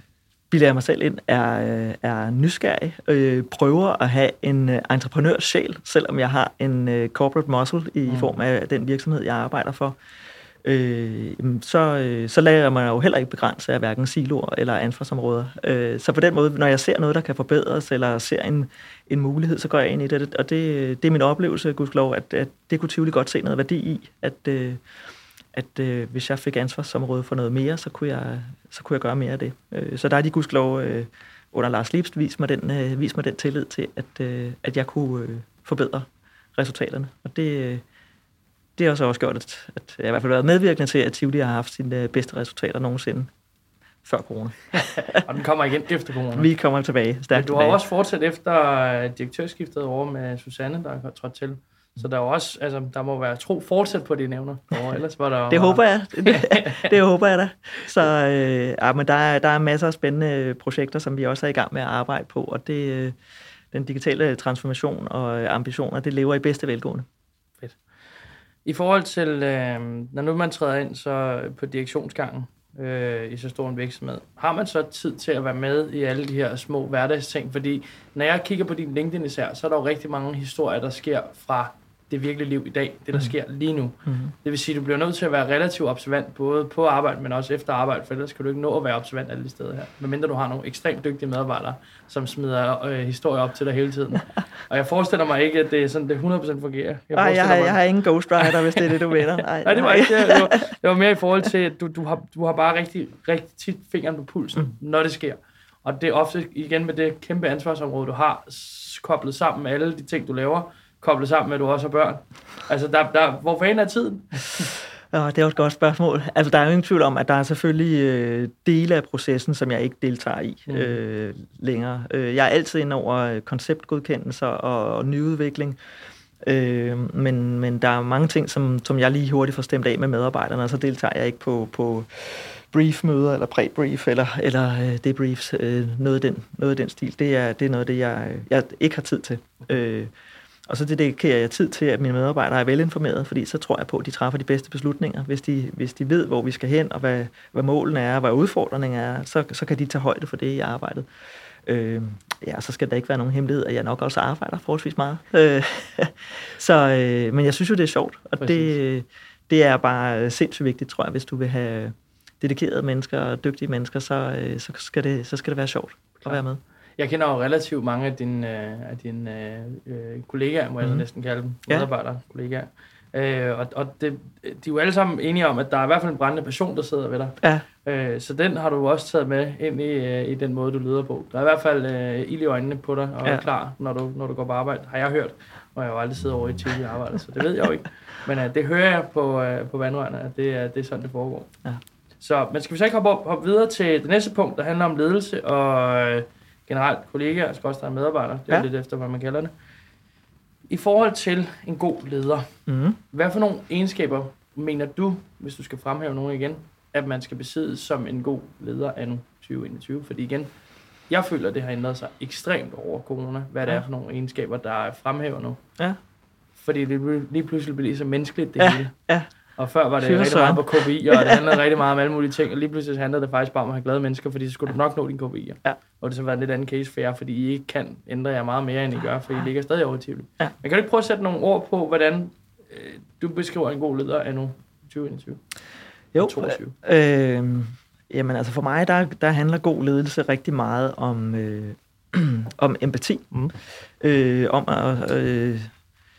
bilder mig selv ind, er, øh, er nysgerrig, øh, prøver at have en øh, entreprenørs selvom jeg har en øh, corporate muscle i mm. form af den virksomhed, jeg arbejder for. Øh, så, øh, så lader jeg mig jo heller ikke begrænse af hverken siloer eller ansvarsområder. Øh, så på den måde, når jeg ser noget, der kan forbedres, eller ser en, en mulighed, så går jeg ind i det. Og det, det er min oplevelse, gudskelov, at, at det kunne Tivoli godt se noget værdi i, at, øh, at øh, hvis jeg fik ansvarsområde for noget mere, så kunne jeg, så kunne jeg gøre mere af det. Øh, så der er de gudskelov øh, under Lars Liebst vist mig den, øh, vist mig den tillid til, at, øh, at jeg kunne øh, forbedre resultaterne. Og det, øh, det har også også gjort, at, at jeg i hvert fald været medvirkende til, at Tivoli har haft sine øh, bedste resultater nogensinde før corona. og den kommer igen efter corona. Vi kommer tilbage. Stærkt du har tilbage. også fortsat efter øh, direktørskiftet over med Susanne, der er trådt til. Så der er også, altså, der må være tro fortsat på de nævner. Og ellers var der det håber jeg. Det, det håber jeg da. Så øh, ja, men der, er, der er masser af spændende projekter, som vi også er i gang med at arbejde på, og det, øh, den digitale transformation og ambitioner, det lever i bedste velgående. Fedt. I forhold til, øh, når nu man træder ind så på direktionsgangen øh, i så stor en virksomhed, har man så tid til at være med i alle de her små hverdagsting? Fordi når jeg kigger på din LinkedIn især, så er der jo rigtig mange historier, der sker fra det virkelige liv i dag, det der mm. sker lige nu. Mm. Det vil sige, at du bliver nødt til at være relativt observant, både på arbejde, men også efter arbejde, for ellers kan du ikke nå at være observant alle de steder her. Medmindre du har nogle ekstremt dygtige medarbejdere, som smider øh, historier op til dig hele tiden. og jeg forestiller mig ikke, at det sådan, det 100% fungerer. Jeg, Ej, jeg, har, mig, jeg har ingen ghostwriter, hvis det er det, du mener. Ej, Nej, det var ikke det. Det var, det var mere i forhold til, at du, du, har, du har bare rigtig, rigtig tit fingeren på pulsen, mm. når det sker. Og det er ofte igen med det kæmpe ansvarsområde, du har, koblet sammen med alle de ting, du laver, koblet sammen med, at du også har børn? Altså, der, der, hvor fanden er tiden? Ja, det er også et godt spørgsmål. Altså, der er jo ingen tvivl om, at der er selvfølgelig øh, dele af processen, som jeg ikke deltager i mm. øh, længere. Øh, jeg er altid inde over konceptgodkendelser og, og nyudvikling. Øh, men, men der er mange ting, som, som jeg lige hurtigt får stemt af med medarbejderne, og så deltager jeg ikke på, på briefmøder, eller pre-brief, eller, eller øh, debriefs, øh, noget, af den, noget af den stil. Det er, det er noget af det, jeg, jeg ikke har tid til. Øh, og så dedikerer jeg tid til, at mine medarbejdere er velinformerede, fordi så tror jeg på, at de træffer de bedste beslutninger. Hvis de, hvis de ved, hvor vi skal hen, og hvad, hvad målene er, og hvad udfordringen er, så, så kan de tage højde for det i arbejdet. Øh, ja, så skal der ikke være nogen hemmelighed, at jeg nok også arbejder forholdsvis meget. Øh, så, øh, men jeg synes jo, det er sjovt, og det, det er bare sindssygt vigtigt, tror jeg, hvis du vil have dedikerede mennesker og dygtige mennesker, så, øh, så, skal, det, så skal det være sjovt at være med. Jeg kender jo relativt mange af dine, øh, af dine øh, kollegaer, må jeg mm. næsten kalde dem, medarbejdere, ja. kollegaer. Øh, og og det, de er jo alle sammen enige om, at der er i hvert fald en brændende passion, der sidder ved dig. Ja. Øh, så den har du også taget med ind i, øh, i den måde, du leder på. Der er i hvert fald øh, ild i øjnene på dig, og ja. er klar, når du, når du går på arbejde, har jeg hørt. Og jeg har jo aldrig siddet over i tidlig arbejde, så det ved jeg jo ikke. Men øh, det hører jeg på, øh, på vandrørene, at det, er, det er sådan, det foregår. Ja. Så, men skal vi så ikke hoppe, op, hoppe videre til det næste punkt, der handler om ledelse og øh, generelt kollegaer, der medarbejdere, det er ja. lidt efter, hvad man kalder det. I forhold til en god leder, mm. hvad for nogle egenskaber mener du, hvis du skal fremhæve nogen igen, at man skal besidde som en god leder af nu 2021? Fordi igen, jeg føler, at det har ændret sig ekstremt over corona, hvad det ja. er for nogle egenskaber, der er fremhæver nu. Ja. Fordi det lige pludselig bliver så menneskeligt, det ja. hele. Ja. Og før var det Fyre rigtig meget på KPI, og det handlede rigtig meget om alle mulige ting, og lige pludselig handlede det faktisk bare om at have glade mennesker, fordi så skulle du nok nå din KPI. Ja. Og det så var en lidt anden case for jer, fordi I ikke kan ændre jer meget mere, end I gør, for I ligger stadig over Tivoli. Ja. Men kan du ikke prøve at sætte nogle ord på, hvordan øh, du beskriver en god leder af nu 2021? Jo, 22. Øh, jamen altså for mig, der, der handler god ledelse rigtig meget om, øh, om empati, mm. øh, om at... Øh,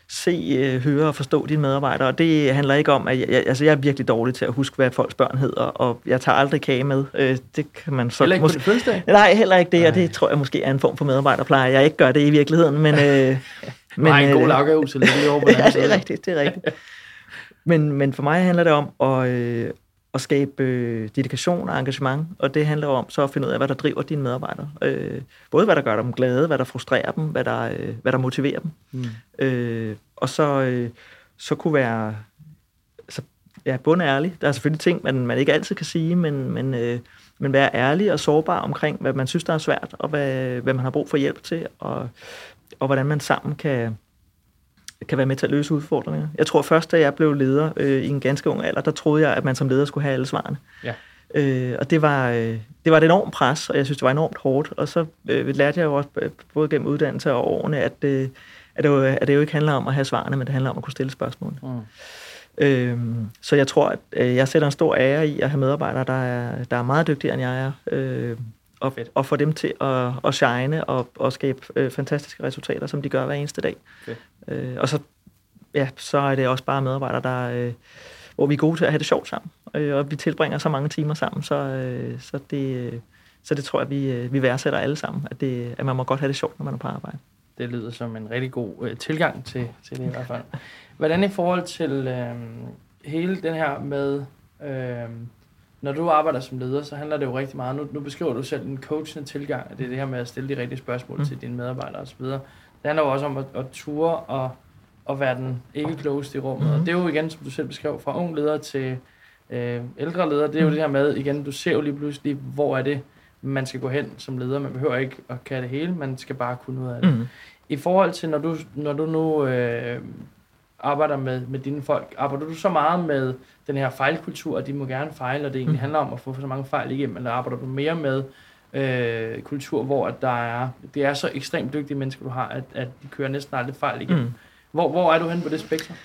se, øh, høre og forstå dine medarbejdere. Og det handler ikke om, at jeg, altså jeg er virkelig dårlig til at huske, hvad folks børn hedder, og jeg tager aldrig kage med. Øh, det kan man så heller ikke måske... på fødselsdag? Nej, heller ikke det, Nej. og det tror jeg måske er en form for medarbejderpleje. Jeg ikke gør det i virkeligheden, men... Øh, men Nej, en god lagerhus eller lige over på Ja, det er rigtigt, det er rigtigt. men, men for mig handler det om at, øh, at skabe øh, dedikation og engagement, og det handler om så at finde ud af, hvad der driver dine medarbejdere. Øh, både hvad der gør dem glade, hvad der frustrerer dem, hvad der, øh, hvad der motiverer dem. Mm. Øh, og så, øh, så kunne være så, ja, ærlig. Der er selvfølgelig ting, man, man ikke altid kan sige, men, men, øh, men være ærlig og sårbar omkring, hvad man synes, der er svært, og hvad, hvad man har brug for hjælp til, og, og hvordan man sammen kan, kan være med til at løse udfordringer. Jeg tror først, da jeg blev leder øh, i en ganske ung alder, der troede jeg, at man som leder skulle have alle svarene. Ja. Øh, og det var, øh, det var et enormt pres, og jeg synes, det var enormt hårdt. Og så øh, lærte jeg jo også, øh, både gennem uddannelse og årene, at, øh, at, det jo, at det jo ikke handler om at have svarene, men det handler om at kunne stille spørgsmål. Mm. Øh, så jeg tror, at øh, jeg sætter en stor ære i at have medarbejdere, der er, der er meget dygtigere, end jeg er. Øh, og, og få dem til at, at shine og, og skabe øh, fantastiske resultater, som de gør hver eneste dag. Okay. Øh, og så, ja, så er det også bare medarbejdere, der, øh, hvor vi er gode til at have det sjovt sammen. Øh, og vi tilbringer så mange timer sammen, så, øh, så, det, så det tror jeg, vi, øh, vi værdsætter alle sammen, at, det, at man må godt have det sjovt, når man er på arbejde. Det lyder som en rigtig god øh, tilgang til, til det i hvert fald. Hvordan i forhold til øh, hele den her med... Øh, når du arbejder som leder, så handler det jo rigtig meget, nu, nu beskriver du selv en coachende tilgang, at det er det her med at stille de rigtige spørgsmål mm. til dine medarbejdere osv. Det handler jo også om at, at ture og, og være den ikke klogeste i rummet. Mm. Og det er jo igen, som du selv beskrev, fra ung leder til øh, ældre leder, det er jo mm. det her med, igen, du ser jo lige pludselig, hvor er det, man skal gå hen som leder. Man behøver ikke at kan det hele, man skal bare kunne noget af det. Mm. I forhold til, når du, når du nu øh, arbejder med, med dine folk, arbejder du så meget med den her fejlkultur, at de må gerne fejle, og det egentlig mm. handler om at få så mange fejl igennem, eller arbejder du mere med øh, kultur, hvor at der er, det er så ekstremt dygtige mennesker, du har, at, at de kører næsten aldrig fejl igennem. Mm. Hvor, hvor er du hen på det spektrum?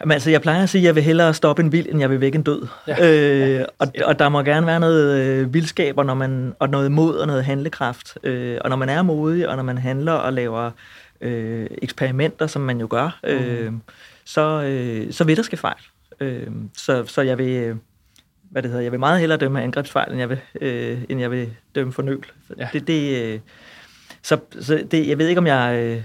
Jamen, altså, jeg plejer at sige, at jeg vil hellere stoppe en vild, end jeg vil væk en død. Ja. Øh, ja. Og, og der må gerne være noget øh, vildskab, og, når man, og noget mod og noget handlekraft. Øh, og når man er modig, og når man handler og laver øh, eksperimenter, som man jo gør, øh, mm. Så, øh, så vil der ske fejl. Øh, så, så jeg vil, hvad det hedder, jeg vil meget hellere dømme angrebsfejl, end jeg vil, øh, end jeg vil dømme for nøl. Ja. Det, det, øh, så så det, jeg ved ikke, om jeg... Øh,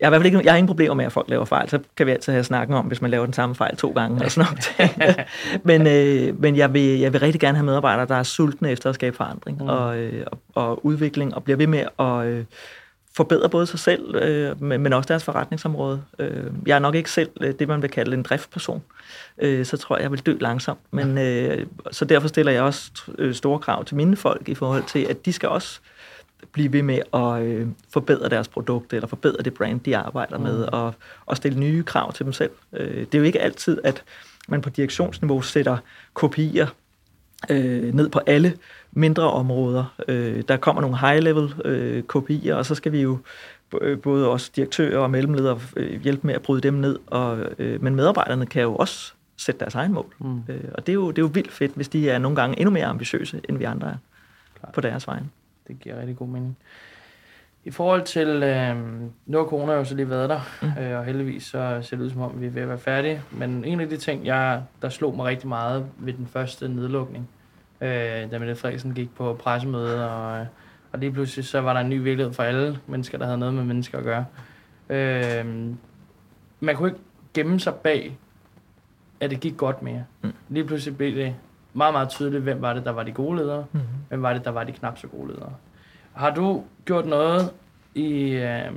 jeg har i hvert fald ikke, jeg har ingen problemer med, at folk laver fejl. Så kan vi altid have snakken om, hvis man laver den samme fejl to gange. Og sådan noget. men øh, men jeg, vil, jeg vil rigtig gerne have medarbejdere, der er sultne efter at skabe forandring mm. og, øh, og, og udvikling, og bliver ved med at, øh, forbedre både sig selv, øh, men også deres forretningsområde. Øh, jeg er nok ikke selv øh, det, man vil kalde en driftperson. Øh, så tror jeg, jeg vil dø langsomt. Men, øh, så derfor stiller jeg også øh, store krav til mine folk i forhold til, at de skal også blive ved med at øh, forbedre deres produkt, eller forbedre det brand, de arbejder mm. med, og, og stille nye krav til dem selv. Øh, det er jo ikke altid, at man på direktionsniveau sætter kopier øh, ned på alle mindre områder. Øh, der kommer nogle high-level øh, kopier, og så skal vi jo øh, både os direktører og mellemledere øh, hjælpe med at bryde dem ned, og, øh, men medarbejderne kan jo også sætte deres egen mål. Mm. Øh, og det er, jo, det er jo vildt fedt, hvis de er nogle gange endnu mere ambitiøse, end vi andre er Klar. på deres vegne. Det giver rigtig god mening. I forhold til, øh, nu har corona jo så lige været der, mm. øh, og heldigvis så ser det ud som om, vi er ved at være færdige. Men en af de ting, jeg, der slog mig rigtig meget ved den første nedlukning, øh, da Mette Frederiksen gik på pressemøde, og, og lige pludselig så var der en ny virkelighed for alle mennesker, der havde noget med mennesker at gøre. Øh, man kunne ikke gemme sig bag, at det gik godt mere. Mm. Lige pludselig blev det meget, meget tydeligt, hvem var det, der var de gode ledere, mm. hvem var det, der var de knap så gode ledere. Har du gjort noget i øh,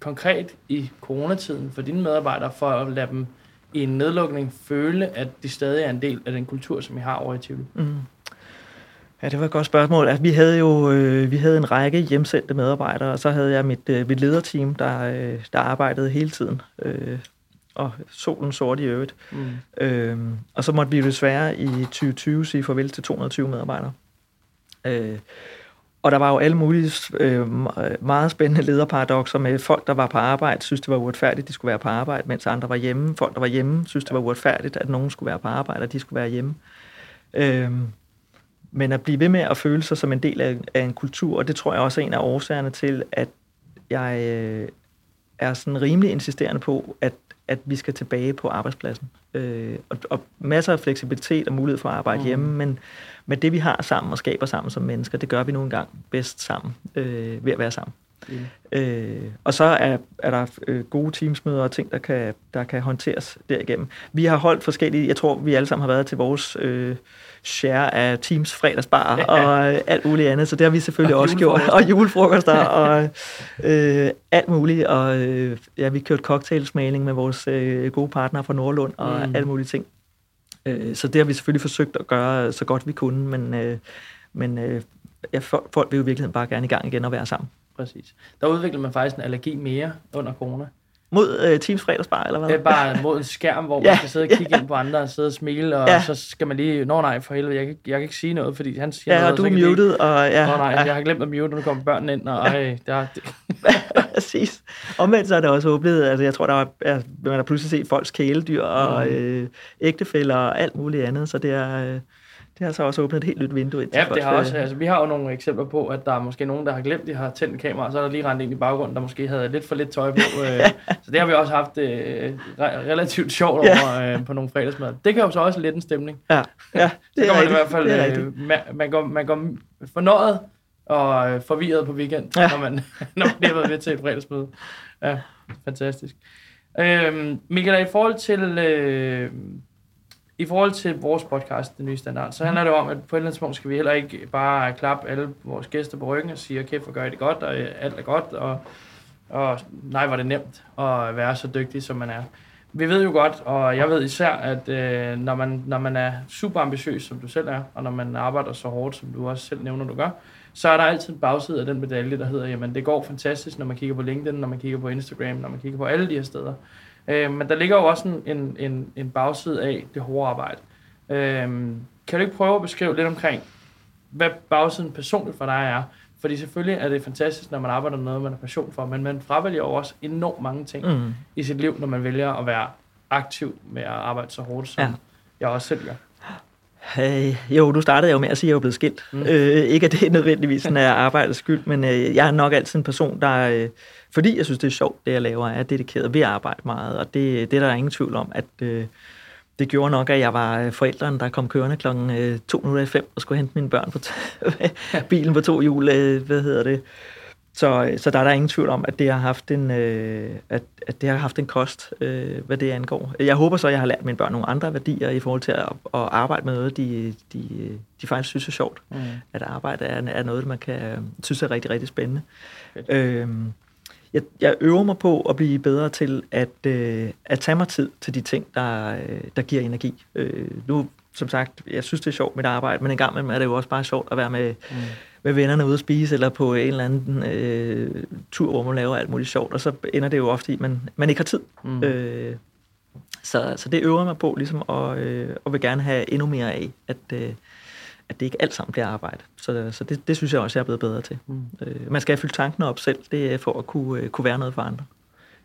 konkret i coronatiden for dine medarbejdere, for at lade dem i en nedlukning føle, at de stadig er en del af den kultur, som I har over i Tivoli? Mm. Ja, det var et godt spørgsmål. Altså, vi havde jo øh, vi havde en række hjemsendte medarbejdere, og så havde jeg mit, øh, mit lederteam, der, øh, der arbejdede hele tiden. Øh, og solen sort i øvrigt. Mm. Øh, og så måtte vi desværre i 2020 sige farvel til 220 medarbejdere. Øh, og der var jo alle mulige øh, meget spændende lederparadoxer med folk, der var på arbejde, synes det var uretfærdigt, de skulle være på arbejde, mens andre var hjemme. Folk, der var hjemme, synes det var uretfærdigt, at nogen skulle være på arbejde, og de skulle være hjemme. Øh, men at blive ved med at føle sig som en del af, af en kultur, og det tror jeg også er en af årsagerne til, at jeg øh, er sådan rimelig insisterende på, at, at vi skal tilbage på arbejdspladsen. Øh, og, og masser af fleksibilitet og mulighed for at arbejde mm. hjemme, men, men det vi har sammen og skaber sammen som mennesker, det gør vi nu engang bedst sammen, øh, ved at være sammen. Mm. Øh, og så er, er der øh, gode teamsmøder og ting, der kan, der kan håndteres derigennem. Vi har holdt forskellige, jeg tror, vi alle sammen har været til vores øh, share af Teams fredagsbar ja. og øh, alt muligt andet, så det har vi selvfølgelig og også gjort. Og julefrokoster og øh, alt muligt. Og øh, ja, vi kørte cocktailsmaling med vores øh, gode partner fra Nordlund og mm. alt mulige ting. Øh, så det har vi selvfølgelig forsøgt at gøre så godt vi kunne, men, øh, men øh, ja, folk vil jo i virkeligheden bare gerne i gang igen og være sammen. Præcis. Der udvikler man faktisk en allergi mere under corona. Mod øh, Teams fredagsbar, eller hvad? Det er bare mod en skærm, hvor ja, man kan sidde og kigge ja. ind på andre og sidde og smile, og ja. så skal man lige, nå nej, for helvede, jeg kan, jeg kan ikke sige noget, fordi han siger ja, noget. Ja, du er muted, og ja. Nå nej, ja. jeg har glemt at mute, nu kommer børnene ind, og ja. ej, det er... Det. Præcis. Omvendt så er det også oplevet, altså jeg tror, der er, man har pludselig set folks kæledyr og mm. øh, ægtefælder og alt muligt andet, så det er... Øh, det har så også åbnet et helt nyt vindue ind Ja, det har også. Altså, vi har jo nogle eksempler på, at der er måske nogen, der har glemt, de har tændt kamera, og så er der lige rendt ind i baggrunden, der måske havde lidt for lidt tøj på. Øh, så det har vi også haft øh, relativt sjovt over øh, på nogle fredagsmad. Det kan jo så også lidt en stemning. Ja, ja det så er man i hvert fald, øh, man, man, går, man går fornøjet og øh, forvirret på weekend, ja. når, man, når man har været ved til et fredagsmøde. Ja, fantastisk. Øh, Michael, i forhold til... Øh, i forhold til vores podcast, Den Nye Standard, så handler det om, at på et eller andet tidspunkt skal vi heller ikke bare klappe alle vores gæster på ryggen og sige, okay, for gør I det godt, og øh, alt er godt, og, og nej, var det nemt at være så dygtig, som man er. Vi ved jo godt, og jeg ved især, at øh, når, man, når man er super ambitiøs, som du selv er, og når man arbejder så hårdt, som du også selv nævner, du gør, så er der altid en bagside af den medalje, der hedder, jamen det går fantastisk, når man kigger på LinkedIn, når man kigger på Instagram, når man kigger på alle de her steder. Øh, men der ligger jo også en, en, en, en bagside af det hårde arbejde. Øh, kan du ikke prøve at beskrive lidt omkring, hvad bagsiden personligt for dig er? Fordi selvfølgelig er det fantastisk, når man arbejder med noget, man har passion for, men man fravælger jo også enormt mange ting mm. i sit liv, når man vælger at være aktiv med at arbejde så hårdt, som ja. jeg også selv gør. Hey, jo, du startede jo med at sige, at jeg er blevet skilt. Mm. Øh, ikke at det nødvendigvis sådan er arbejdets skyld, men øh, jeg er nok altid en person, der, øh, fordi jeg synes, det er sjovt, det jeg laver, er dedikeret ved at arbejde meget, og det, det er der ingen tvivl om, at øh, det gjorde nok, at jeg var øh, forældren, der kom kørende øh, 2.05 og skulle hente mine børn på bilen på to hjul, øh, hvad hedder det, så, så der er der ingen tvivl om, at det har haft en, øh, at, at det har haft en kost, øh, hvad det angår. Jeg håber så, at jeg har lært mine børn nogle andre værdier i forhold til at, at arbejde med noget, de, de, de faktisk synes er sjovt. Mm. At arbejde er, er noget, man kan synes er rigtig, rigtig spændende. Øh, jeg, jeg øver mig på at blive bedre til at, øh, at tage mig tid til de ting, der, øh, der giver energi. Øh, nu, som sagt, jeg synes, det er sjovt mit arbejde, men en gang imellem er det jo også bare sjovt at være med... Mm med vennerne ude at spise, eller på en eller anden øh, tur, hvor man laver alt muligt sjovt, og så ender det jo ofte i, at man, man ikke har tid. Mm. Øh, så, så det øver mig på, ligesom, og, øh, og vil gerne have endnu mere af, at, øh, at det ikke alt sammen bliver arbejde. Så, så det, det synes jeg også, jeg er blevet bedre til. Mm. Øh, man skal fyldt tankene op selv, det er for at kunne, øh, kunne være noget for andre.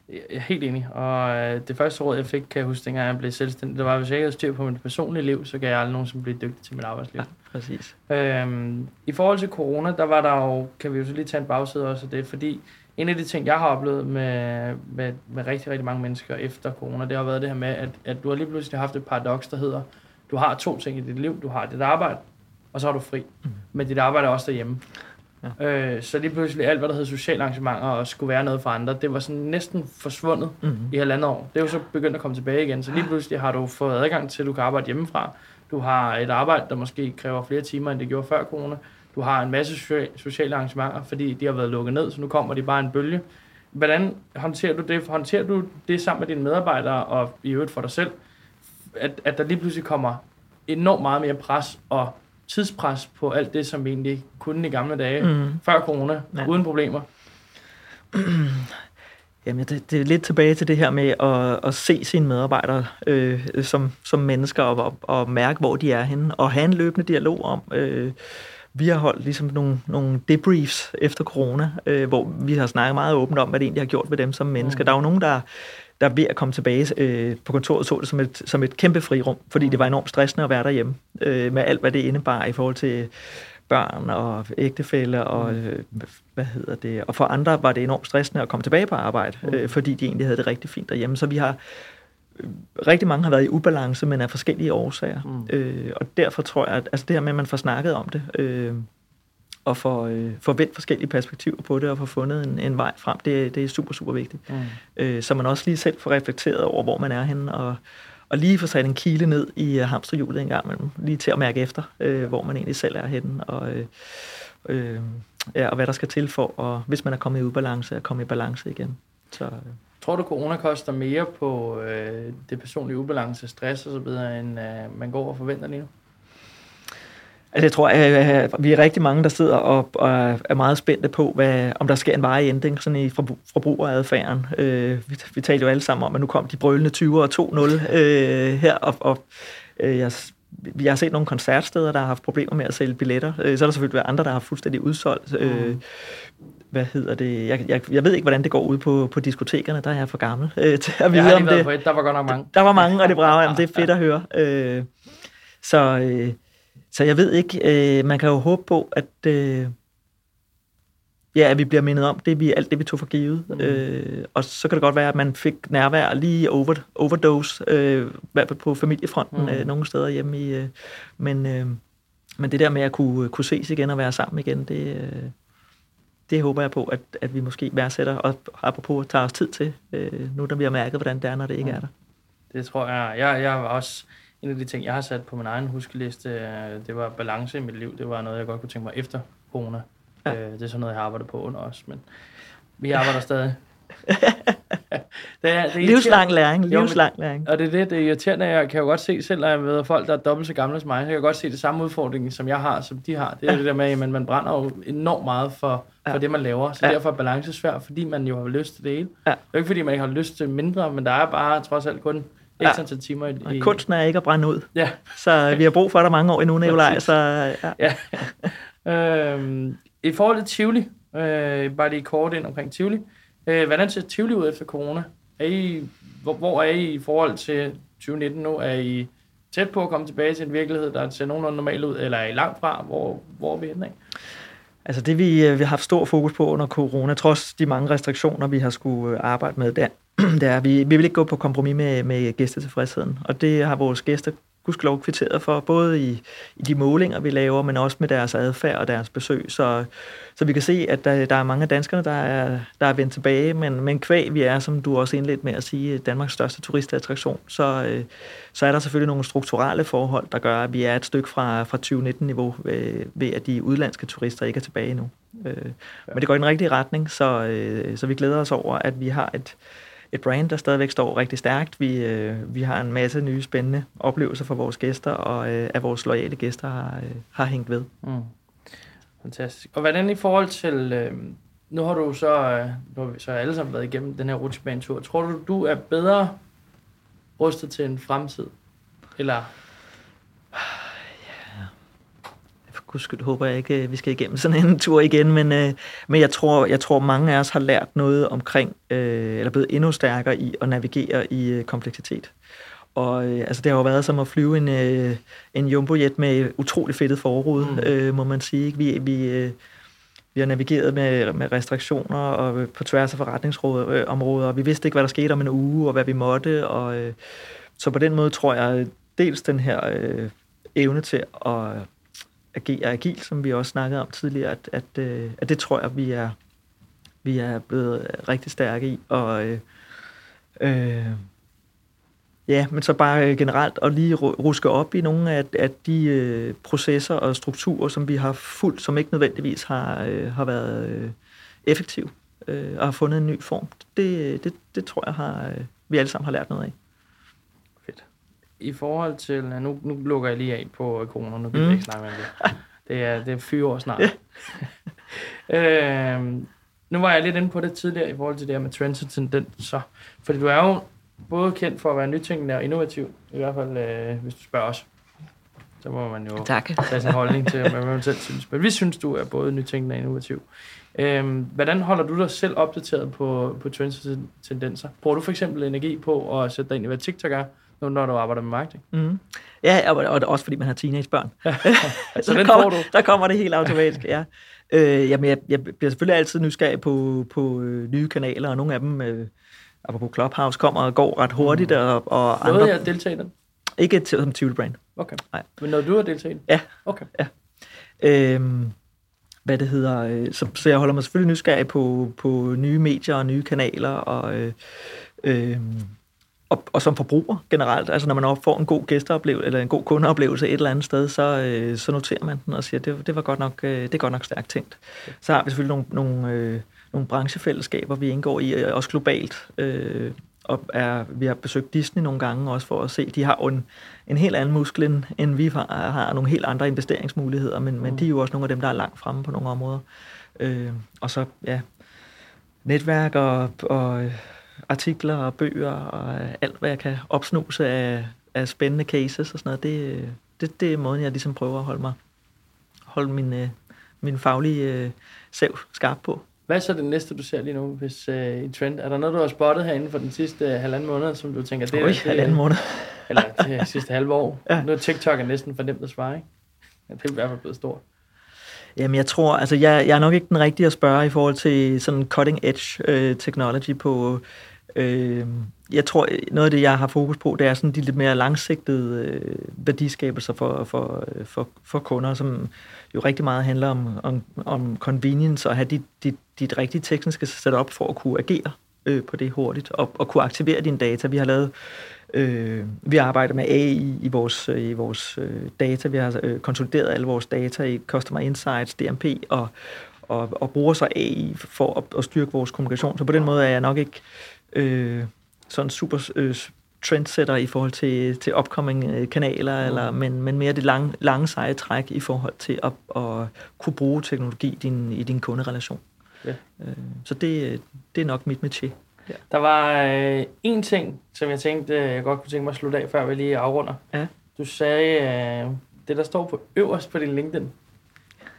Jeg er helt enig, og øh, det første råd, jeg fik, kan jeg huske, dengang jeg blev selvstændig, det var, at hvis jeg ikke havde styr på mit personlige liv, så kan jeg aldrig nogensinde blive dygtig til mit arbejdsliv. Ja, præcis. Øhm, I forhold til corona, der var der jo, kan vi jo så lige tage en bagside også af det, fordi en af de ting, jeg har oplevet med, med, med rigtig, rigtig mange mennesker efter corona, det har været det her med, at, at du har lige pludselig haft et paradoks, der hedder, du har to ting i dit liv. Du har dit arbejde, og så har du fri. Mm. Men dit arbejde er også derhjemme. Ja. Øh, så lige pludselig alt, hvad der hedder sociale arrangementer og skulle være noget for andre, det var sådan næsten forsvundet mm-hmm. i halvandet år. Det er jo så begyndt at komme tilbage igen. Så lige pludselig har du fået adgang til, at du kan arbejde hjemmefra. Du har et arbejde, der måske kræver flere timer, end det gjorde før corona. Du har en masse sociale arrangementer, fordi de har været lukket ned, så nu kommer de bare en bølge. Hvordan håndterer du det? Håndterer du det sammen med dine medarbejdere og i øvrigt for dig selv? At, at der lige pludselig kommer enormt meget mere pres og tidspres på alt det, som vi egentlig kunne i gamle dage, mm. før corona, ja. uden problemer? Jamen, det, det er lidt tilbage til det her med at, at se sine medarbejdere øh, som, som mennesker og, og, og mærke, hvor de er henne, og have en løbende dialog om. Øh, vi har holdt ligesom nogle, nogle debriefs efter corona, øh, hvor vi har snakket meget åbent om, hvad det egentlig har gjort ved dem som mennesker. Mm. Der er jo nogen, der der ved at komme tilbage øh, på kontoret så det som et, som et kæmpe frirum, fordi det var enormt stressende at være derhjemme, øh, med alt, hvad det indebar i forhold til børn og ægtefælle og øh, hvad hedder det. Og for andre var det enormt stressende at komme tilbage på arbejde, øh, fordi de egentlig havde det rigtig fint derhjemme. Så vi har øh, rigtig mange har været i ubalance, men af forskellige årsager. Mm. Øh, og derfor tror jeg, at altså det her med, at man får snakket om det, øh, og få, øh, få vendt forskellige perspektiver på det, og få fundet en, en vej frem, det, det er super, super vigtigt. Mm. Øh, så man også lige selv får reflekteret over, hvor man er henne, og, og lige få sat en kile ned i øh, hamsterhjulet en gang imellem, lige til at mærke efter, øh, hvor man egentlig selv er henne, og, øh, øh, ja, og hvad der skal til for, og hvis man er kommet i ubalance, at komme i balance igen. Så, øh. Tror du, corona koster mere på øh, det personlige ubalance, stress osv., end øh, man går og forventer lige nu? Altså, jeg tror, at vi er rigtig mange, der sidder og, og er meget spændte på, hvad, om der sker en varig ændring sådan i forbrugeradfærden. Øh, vi, vi talte jo alle sammen om, at nu kom de brølende 20 og 2-0 øh, her, og, og øh, jeg, vi har set nogle koncertsteder, der har haft problemer med at sælge billetter. Øh, så er der selvfølgelig været andre, der har fuldstændig udsolgt. Øh, mm. hvad hedder det? Jeg, jeg, jeg ved ikke, hvordan det går ud på, på diskotekerne. Der er jeg for gammel øh, til at vide om det. På et. Der var godt nok mange. Der, var mange, og det brager. det er fedt at høre. Øh, så... Øh, så jeg ved ikke, øh, man kan jo håbe på, at, øh, ja, at vi bliver mindet om det, vi, alt det, vi tog for givet. Mm. Øh, og så kan det godt være, at man fik nærvær lige over, overdose, øh, i hvert fald på familiefronten mm. øh, nogle steder hjemme i. Øh, men, øh, men det der med at kunne, kunne ses igen og være sammen igen, det, øh, det håber jeg på, at, at vi måske værdsætter, og apropos tager os tid til, øh, nu når vi har mærket, hvordan det er, når det ikke mm. er der. Det tror jeg. Jeg, jeg var også en af de ting, jeg har sat på min egen huskeliste, øh, det var balance i mit liv. Det var noget, jeg godt kunne tænke mig efter corona. Ja. Øh, det er sådan noget, jeg har arbejdet på under os, men vi arbejder stadig. det er, det er livslang læring, livslang læring. Og det er det, det er irriterende. Jeg kan jo godt se, selv når jeg møder folk, der er dobbelt så gamle som mig, så jeg kan godt se det samme udfordring, som jeg har, som de har. Det er ja. det der med, at man brænder jo enormt meget for, for ja. det, man laver. Så ja. derfor er balance svært, fordi man jo har lyst til det hele. Ja. Det er ikke, fordi man ikke har lyst til mindre, men der er bare trods alt kun X antal timer i, i... Kunsten er ikke at brænde ud. Ja. Så vi har brug for dig mange år endnu, Nikolaj. Så, ja. ja. øhm, I forhold til Tivoli, øh, bare lige kort ind omkring Tivoli. Øh, hvordan ser Tivoli ud efter corona? Er I, hvor, hvor er I i forhold til 2019 nu? Er I tæt på at komme tilbage til en virkelighed, der ser nogenlunde normalt ud, eller er I langt fra? Hvor, hvor er vi henne af? Altså det, vi, øh, vi har haft stor fokus på under corona, trods de mange restriktioner, vi har skulle øh, arbejde med, der, det er, vi, vi vil ikke gå på kompromis med, med gæstetilfredsheden, og det har vores gæster gudskelov kvitteret for, både i, i de målinger, vi laver, men også med deres adfærd og deres besøg. Så, så vi kan se, at der, der er mange af danskerne, der er, der er vendt tilbage, men, men kvæg vi er, som du også indledt med at sige, Danmarks største turistattraktion, så, øh, så er der selvfølgelig nogle strukturelle forhold, der gør, at vi er et stykke fra, fra 2019-niveau ved, øh, ved, at de udlandske turister ikke er tilbage endnu. Øh, men det går i den rigtige retning, så, øh, så vi glæder os over, at vi har et et brand, der stadigvæk står rigtig stærkt. Vi, øh, vi har en masse nye spændende oplevelser for vores gæster, og øh, at vores loyale gæster har, øh, har hængt ved. Mm. Fantastisk. Og hvordan i forhold til, øh, nu har du så, øh, nu har vi så alle sammen været igennem den her rutsjebanetur. Tror du, du er bedre rustet til en fremtid? Eller guds skyld håber jeg ikke, vi skal igennem sådan en tur igen, men, øh, men jeg, tror, jeg tror, mange af os har lært noget omkring, øh, eller blevet endnu stærkere i at navigere i øh, kompleksitet. Og øh, altså, det har jo været som at flyve en, øh, en jumbojet med utrolig fedtet forrude, mm. øh, må man sige. Ikke? Vi, vi, øh, vi har navigeret med, med restriktioner og på tværs af forretningsområder, og vi vidste ikke, hvad der skete om en uge, og hvad vi måtte. Og, øh, så på den måde tror jeg, dels den her øh, evne til at agere agil, som vi også snakkede om tidligere, at, at, øh, at det tror jeg, vi er, vi er blevet rigtig stærke i. Og øh, øh, ja, men så bare øh, generelt at lige ruske op i nogle af, af de øh, processer og strukturer, som vi har fulgt, som ikke nødvendigvis har, øh, har været øh, effektive øh, og har fundet en ny form. Det, øh, det, det tror jeg, har, øh, vi alle sammen har lært noget af i forhold til, nu, nu lukker jeg lige af på corona, nu kan mm. jeg ikke snakke med det. Det er, det er fire år snart. øh, nu var jeg lidt inde på det tidligere i forhold til det her med trends og tendenser. Fordi du er jo både kendt for at være nytænkende og innovativ, i hvert fald øh, hvis du spørger os. Så må man jo tak. tage sin holdning til, hvad man selv synes. Men vi synes, du er både nytænkende og innovativ. Øhm, hvordan holder du dig selv opdateret på, på trends og tendenser? Bruger du for eksempel energi på at sætte dig ind i, hvad TikTok er? Nu når du arbejder med marketing. Mm. Ja, og, og også fordi man har teenagebørn. Ja. så den kommer. Der kommer det helt automatisk, ja. Øh, jamen, jeg, jeg bliver selvfølgelig altid nysgerrig på, på øh, nye kanaler, og nogle af dem, øh, på Clubhouse, kommer og går ret hurtigt. Mm. Og, og andre... jeg deltager i den? Ikke til, som Tivoli. Okay. Nej. Men når du har deltaget Ja. Okay. Ja. Øhm, hvad det hedder, øh, så, så jeg holder mig selvfølgelig nysgerrig på, på nye medier og nye kanaler, og øh, øh, og, og som forbruger generelt, altså når man får en god gæsteoplevelse, eller en god kundeoplevelse et eller andet sted, så, øh, så noterer man den og siger, det, det var godt nok, øh, det er godt nok stærkt tænkt. Så har vi selvfølgelig nogle, nogle, øh, nogle branchefællesskaber, vi indgår i, øh, også globalt. Øh, og er, vi har besøgt Disney nogle gange også for at se, de har en, en helt anden muskel, end, end vi har, har nogle helt andre investeringsmuligheder, men, mm. men de er jo også nogle af dem, der er langt fremme på nogle områder. Øh, og så, ja, netværk og, og artikler og bøger og alt, hvad jeg kan opsnuse af, af spændende cases og sådan noget, det, det, det er måden, jeg ligesom prøver at holde mig holde min, øh, min faglige øh, sav skarp på. Hvad er så det næste, du ser lige nu hvis, øh, i trend? Er der noget, du har spottet herinde for den sidste øh, halvanden måned, som du tænker, det er... Oj, halvanden måned. eller det sidste halve år. Ja. Nu er TikTok er næsten for nemt at svare, ikke? Ja, det er i hvert fald blevet stort. Jamen, jeg tror, altså, jeg, jeg er nok ikke den rigtige at spørge i forhold til sådan cutting edge øh, technology på, Øh, jeg tror, noget af det, jeg har fokus på, det er sådan de lidt mere langsigtede øh, værdiskabelser for, for, øh, for, for kunder, som jo rigtig meget handler om, om, om convenience og have dit, dit, dit rigtige tekniske setup for at kunne agere øh, på det hurtigt og, og kunne aktivere dine data. Vi har lavet Øh, vi arbejder med AI i vores, øh, i vores øh, data. Vi har øh, konsolideret alle vores data i Customer Insights, DMP, og, og, og bruger så AI for at, at styrke vores kommunikation. Så på den måde er jeg nok ikke øh, sådan super øh, trendsetter i forhold til, til upcoming øh, kanaler, mm. eller, men, men mere det lange, lange seje træk i forhold til at, at kunne bruge teknologi i din, i din kunderelation. Ja. Øh, så det, det er nok mit métier. Ja. Der var øh, en ting, som jeg tænkte, jeg godt kunne tænke mig at slutte af, før vi lige afrunder. Ja. Du sagde, øh, det der står på øverst på din LinkedIn,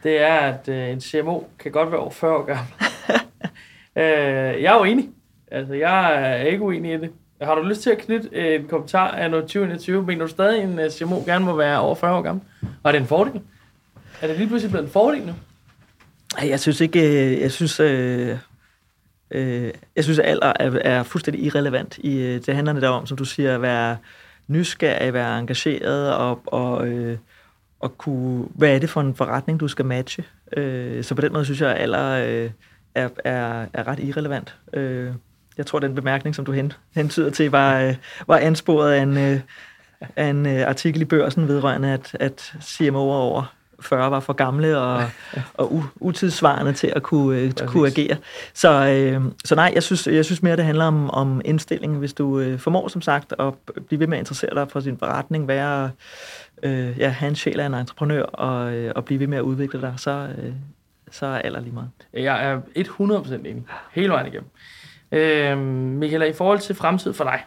det er, at øh, en CMO kan godt være over 40 år gammel. øh, jeg er jo enig. Altså, jeg er ikke uenig i det. Har du lyst til at knytte en kommentar af noget 2021? Mener du stadig, en uh, CMO gerne må være over 40 år gammel? Og er det en fordel? Er det lige pludselig blevet en fordel nu? Jeg synes ikke, øh, jeg synes, øh, øh, jeg synes at alder er, er fuldstændig irrelevant. I, øh, det handler der om, som du siger, at være nysgerrig, være engageret og, og, øh, og kunne, hvad er det for en forretning, du skal matche? Øh, så på den måde synes jeg, at alder øh, er, er, er ret irrelevant. Øh, jeg tror, den bemærkning, som du hen, hentyder til, var, øh, var ansporet af en, øh, af en øh, artikel i børsen vedrørende, at, at CMO'er over 40 var for gamle og, og utidsvarende til at kunne, øh, kunne agere. Så, øh, så nej, jeg synes, jeg synes mere, det handler om, om indstilling. Hvis du øh, formår, som sagt, at blive ved med at interessere dig for sin forretning, være, øh, ja, have en sjæl af en entreprenør og, øh, og blive ved med at udvikle dig, så, øh, så er alder lige meget. Jeg er 100% enig. Hele vejen igennem. Øh, Michael, i forhold til fremtid for dig.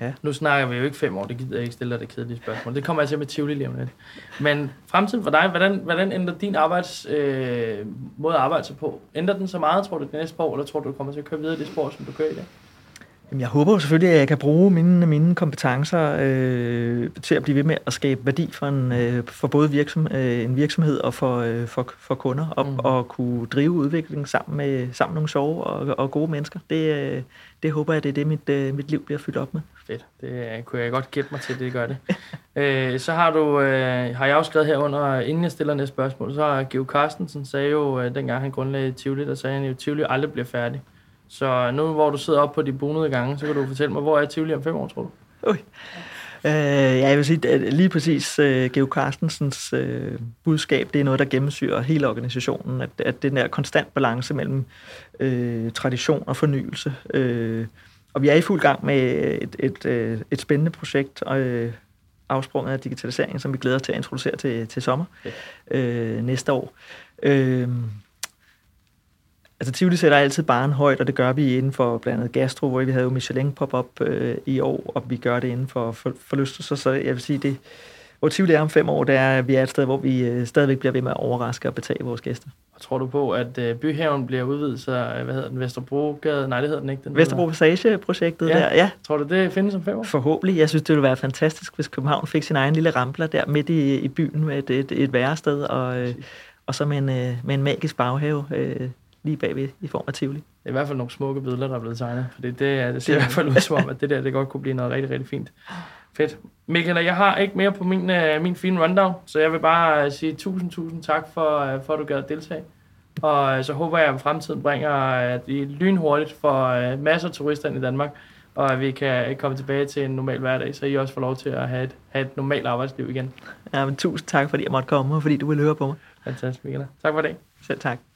Ja. Nu snakker vi jo ikke fem år, det gider jeg ikke stille dig det kedelige spørgsmål. Det kommer jeg til med Tivoli lige om lidt. Men fremtiden for dig, hvordan, hvordan ændrer din arbejds, øh, måde at arbejde sig på? Ændrer den så meget, tror du, det næste år, eller tror du, du kommer til at køre videre i det spor, som du kører i dag? Jamen, jeg håber jo selvfølgelig, at jeg kan bruge mine, mine kompetencer øh, til at blive ved med at skabe værdi for, en, øh, for både virksom, øh, en virksomhed og for, øh, for, for kunder, og, mm. og kunne drive udviklingen sammen med, sammen med nogle sjove og, og gode mennesker. Det, øh, det håber jeg, det er det, mit, øh, mit liv bliver fyldt op med. Fedt. Det kunne jeg godt gætte mig til, det gør det. øh, så har du, øh, har jeg også skrevet herunder, inden jeg stiller næste spørgsmål, så har Geo Carstensen sagde jo, øh, dengang han grundlagde Tivoli, der sagde han jo, Tivoli aldrig bliver færdig. Så nu, hvor du sidder oppe på de bonede gange, så kan du fortælle mig, hvor er Tivoli om fem år, tror du? Ui. Øh, ja, jeg vil sige, at lige præcis uh, Geo Carstensens uh, budskab, det er noget, der gennemsyrer hele organisationen, at, at den der konstant balance mellem uh, tradition og fornyelse. Uh, og vi er i fuld gang med et, et, et, et spændende projekt, uh, afsprunget af digitaliseringen, som vi glæder os til at introducere til, til sommer okay. uh, næste år. Uh, Altså Tivoli sætter altid barn højt, og det gør vi inden for blandt andet gastro, hvor vi havde jo Michelin pop-up øh, i år, og vi gør det inden for forlystelser, så jeg vil sige, det, hvor Tivoli er om fem år, det er, at vi er et sted, hvor vi øh, stadigvæk bliver ved med at overraske og betage vores gæster. Og tror du på, at øh, byhaven bliver udvidet, så hvad hedder den, Vesterbrogade? Nej, det hedder den ikke. Den Vesterbro Passage-projektet ja. der, ja. Tror du, det findes om fem år? Forhåbentlig. Jeg synes, det ville være fantastisk, hvis København fik sin egen lille rampler der midt i, i byen med et, et, et værested, og, øh, og så med en, øh, med en magisk baghave. Øh, lige bagved i form af Tivoli. Det er i hvert fald nogle smukke billeder, der er blevet tegnet, for det, det, det ser i hvert fald ud som om, at det der det godt kunne blive noget rigtig, rigtig fint. Fedt. Michael, jeg har ikke mere på min, uh, min fine rundown, så jeg vil bare uh, sige tusind, tusind tak for, uh, for at du gad at deltage. Og så håber jeg, at fremtiden bringer at I lynhurtigt for masser af turister i Danmark, og at vi kan komme tilbage til en normal hverdag, så I også får lov til at have et, have et normalt arbejdsliv igen. Ja, men tusind tak, fordi jeg måtte komme, og fordi du ville høre på mig. Fantastisk, Michael. Tak for det. Selv tak.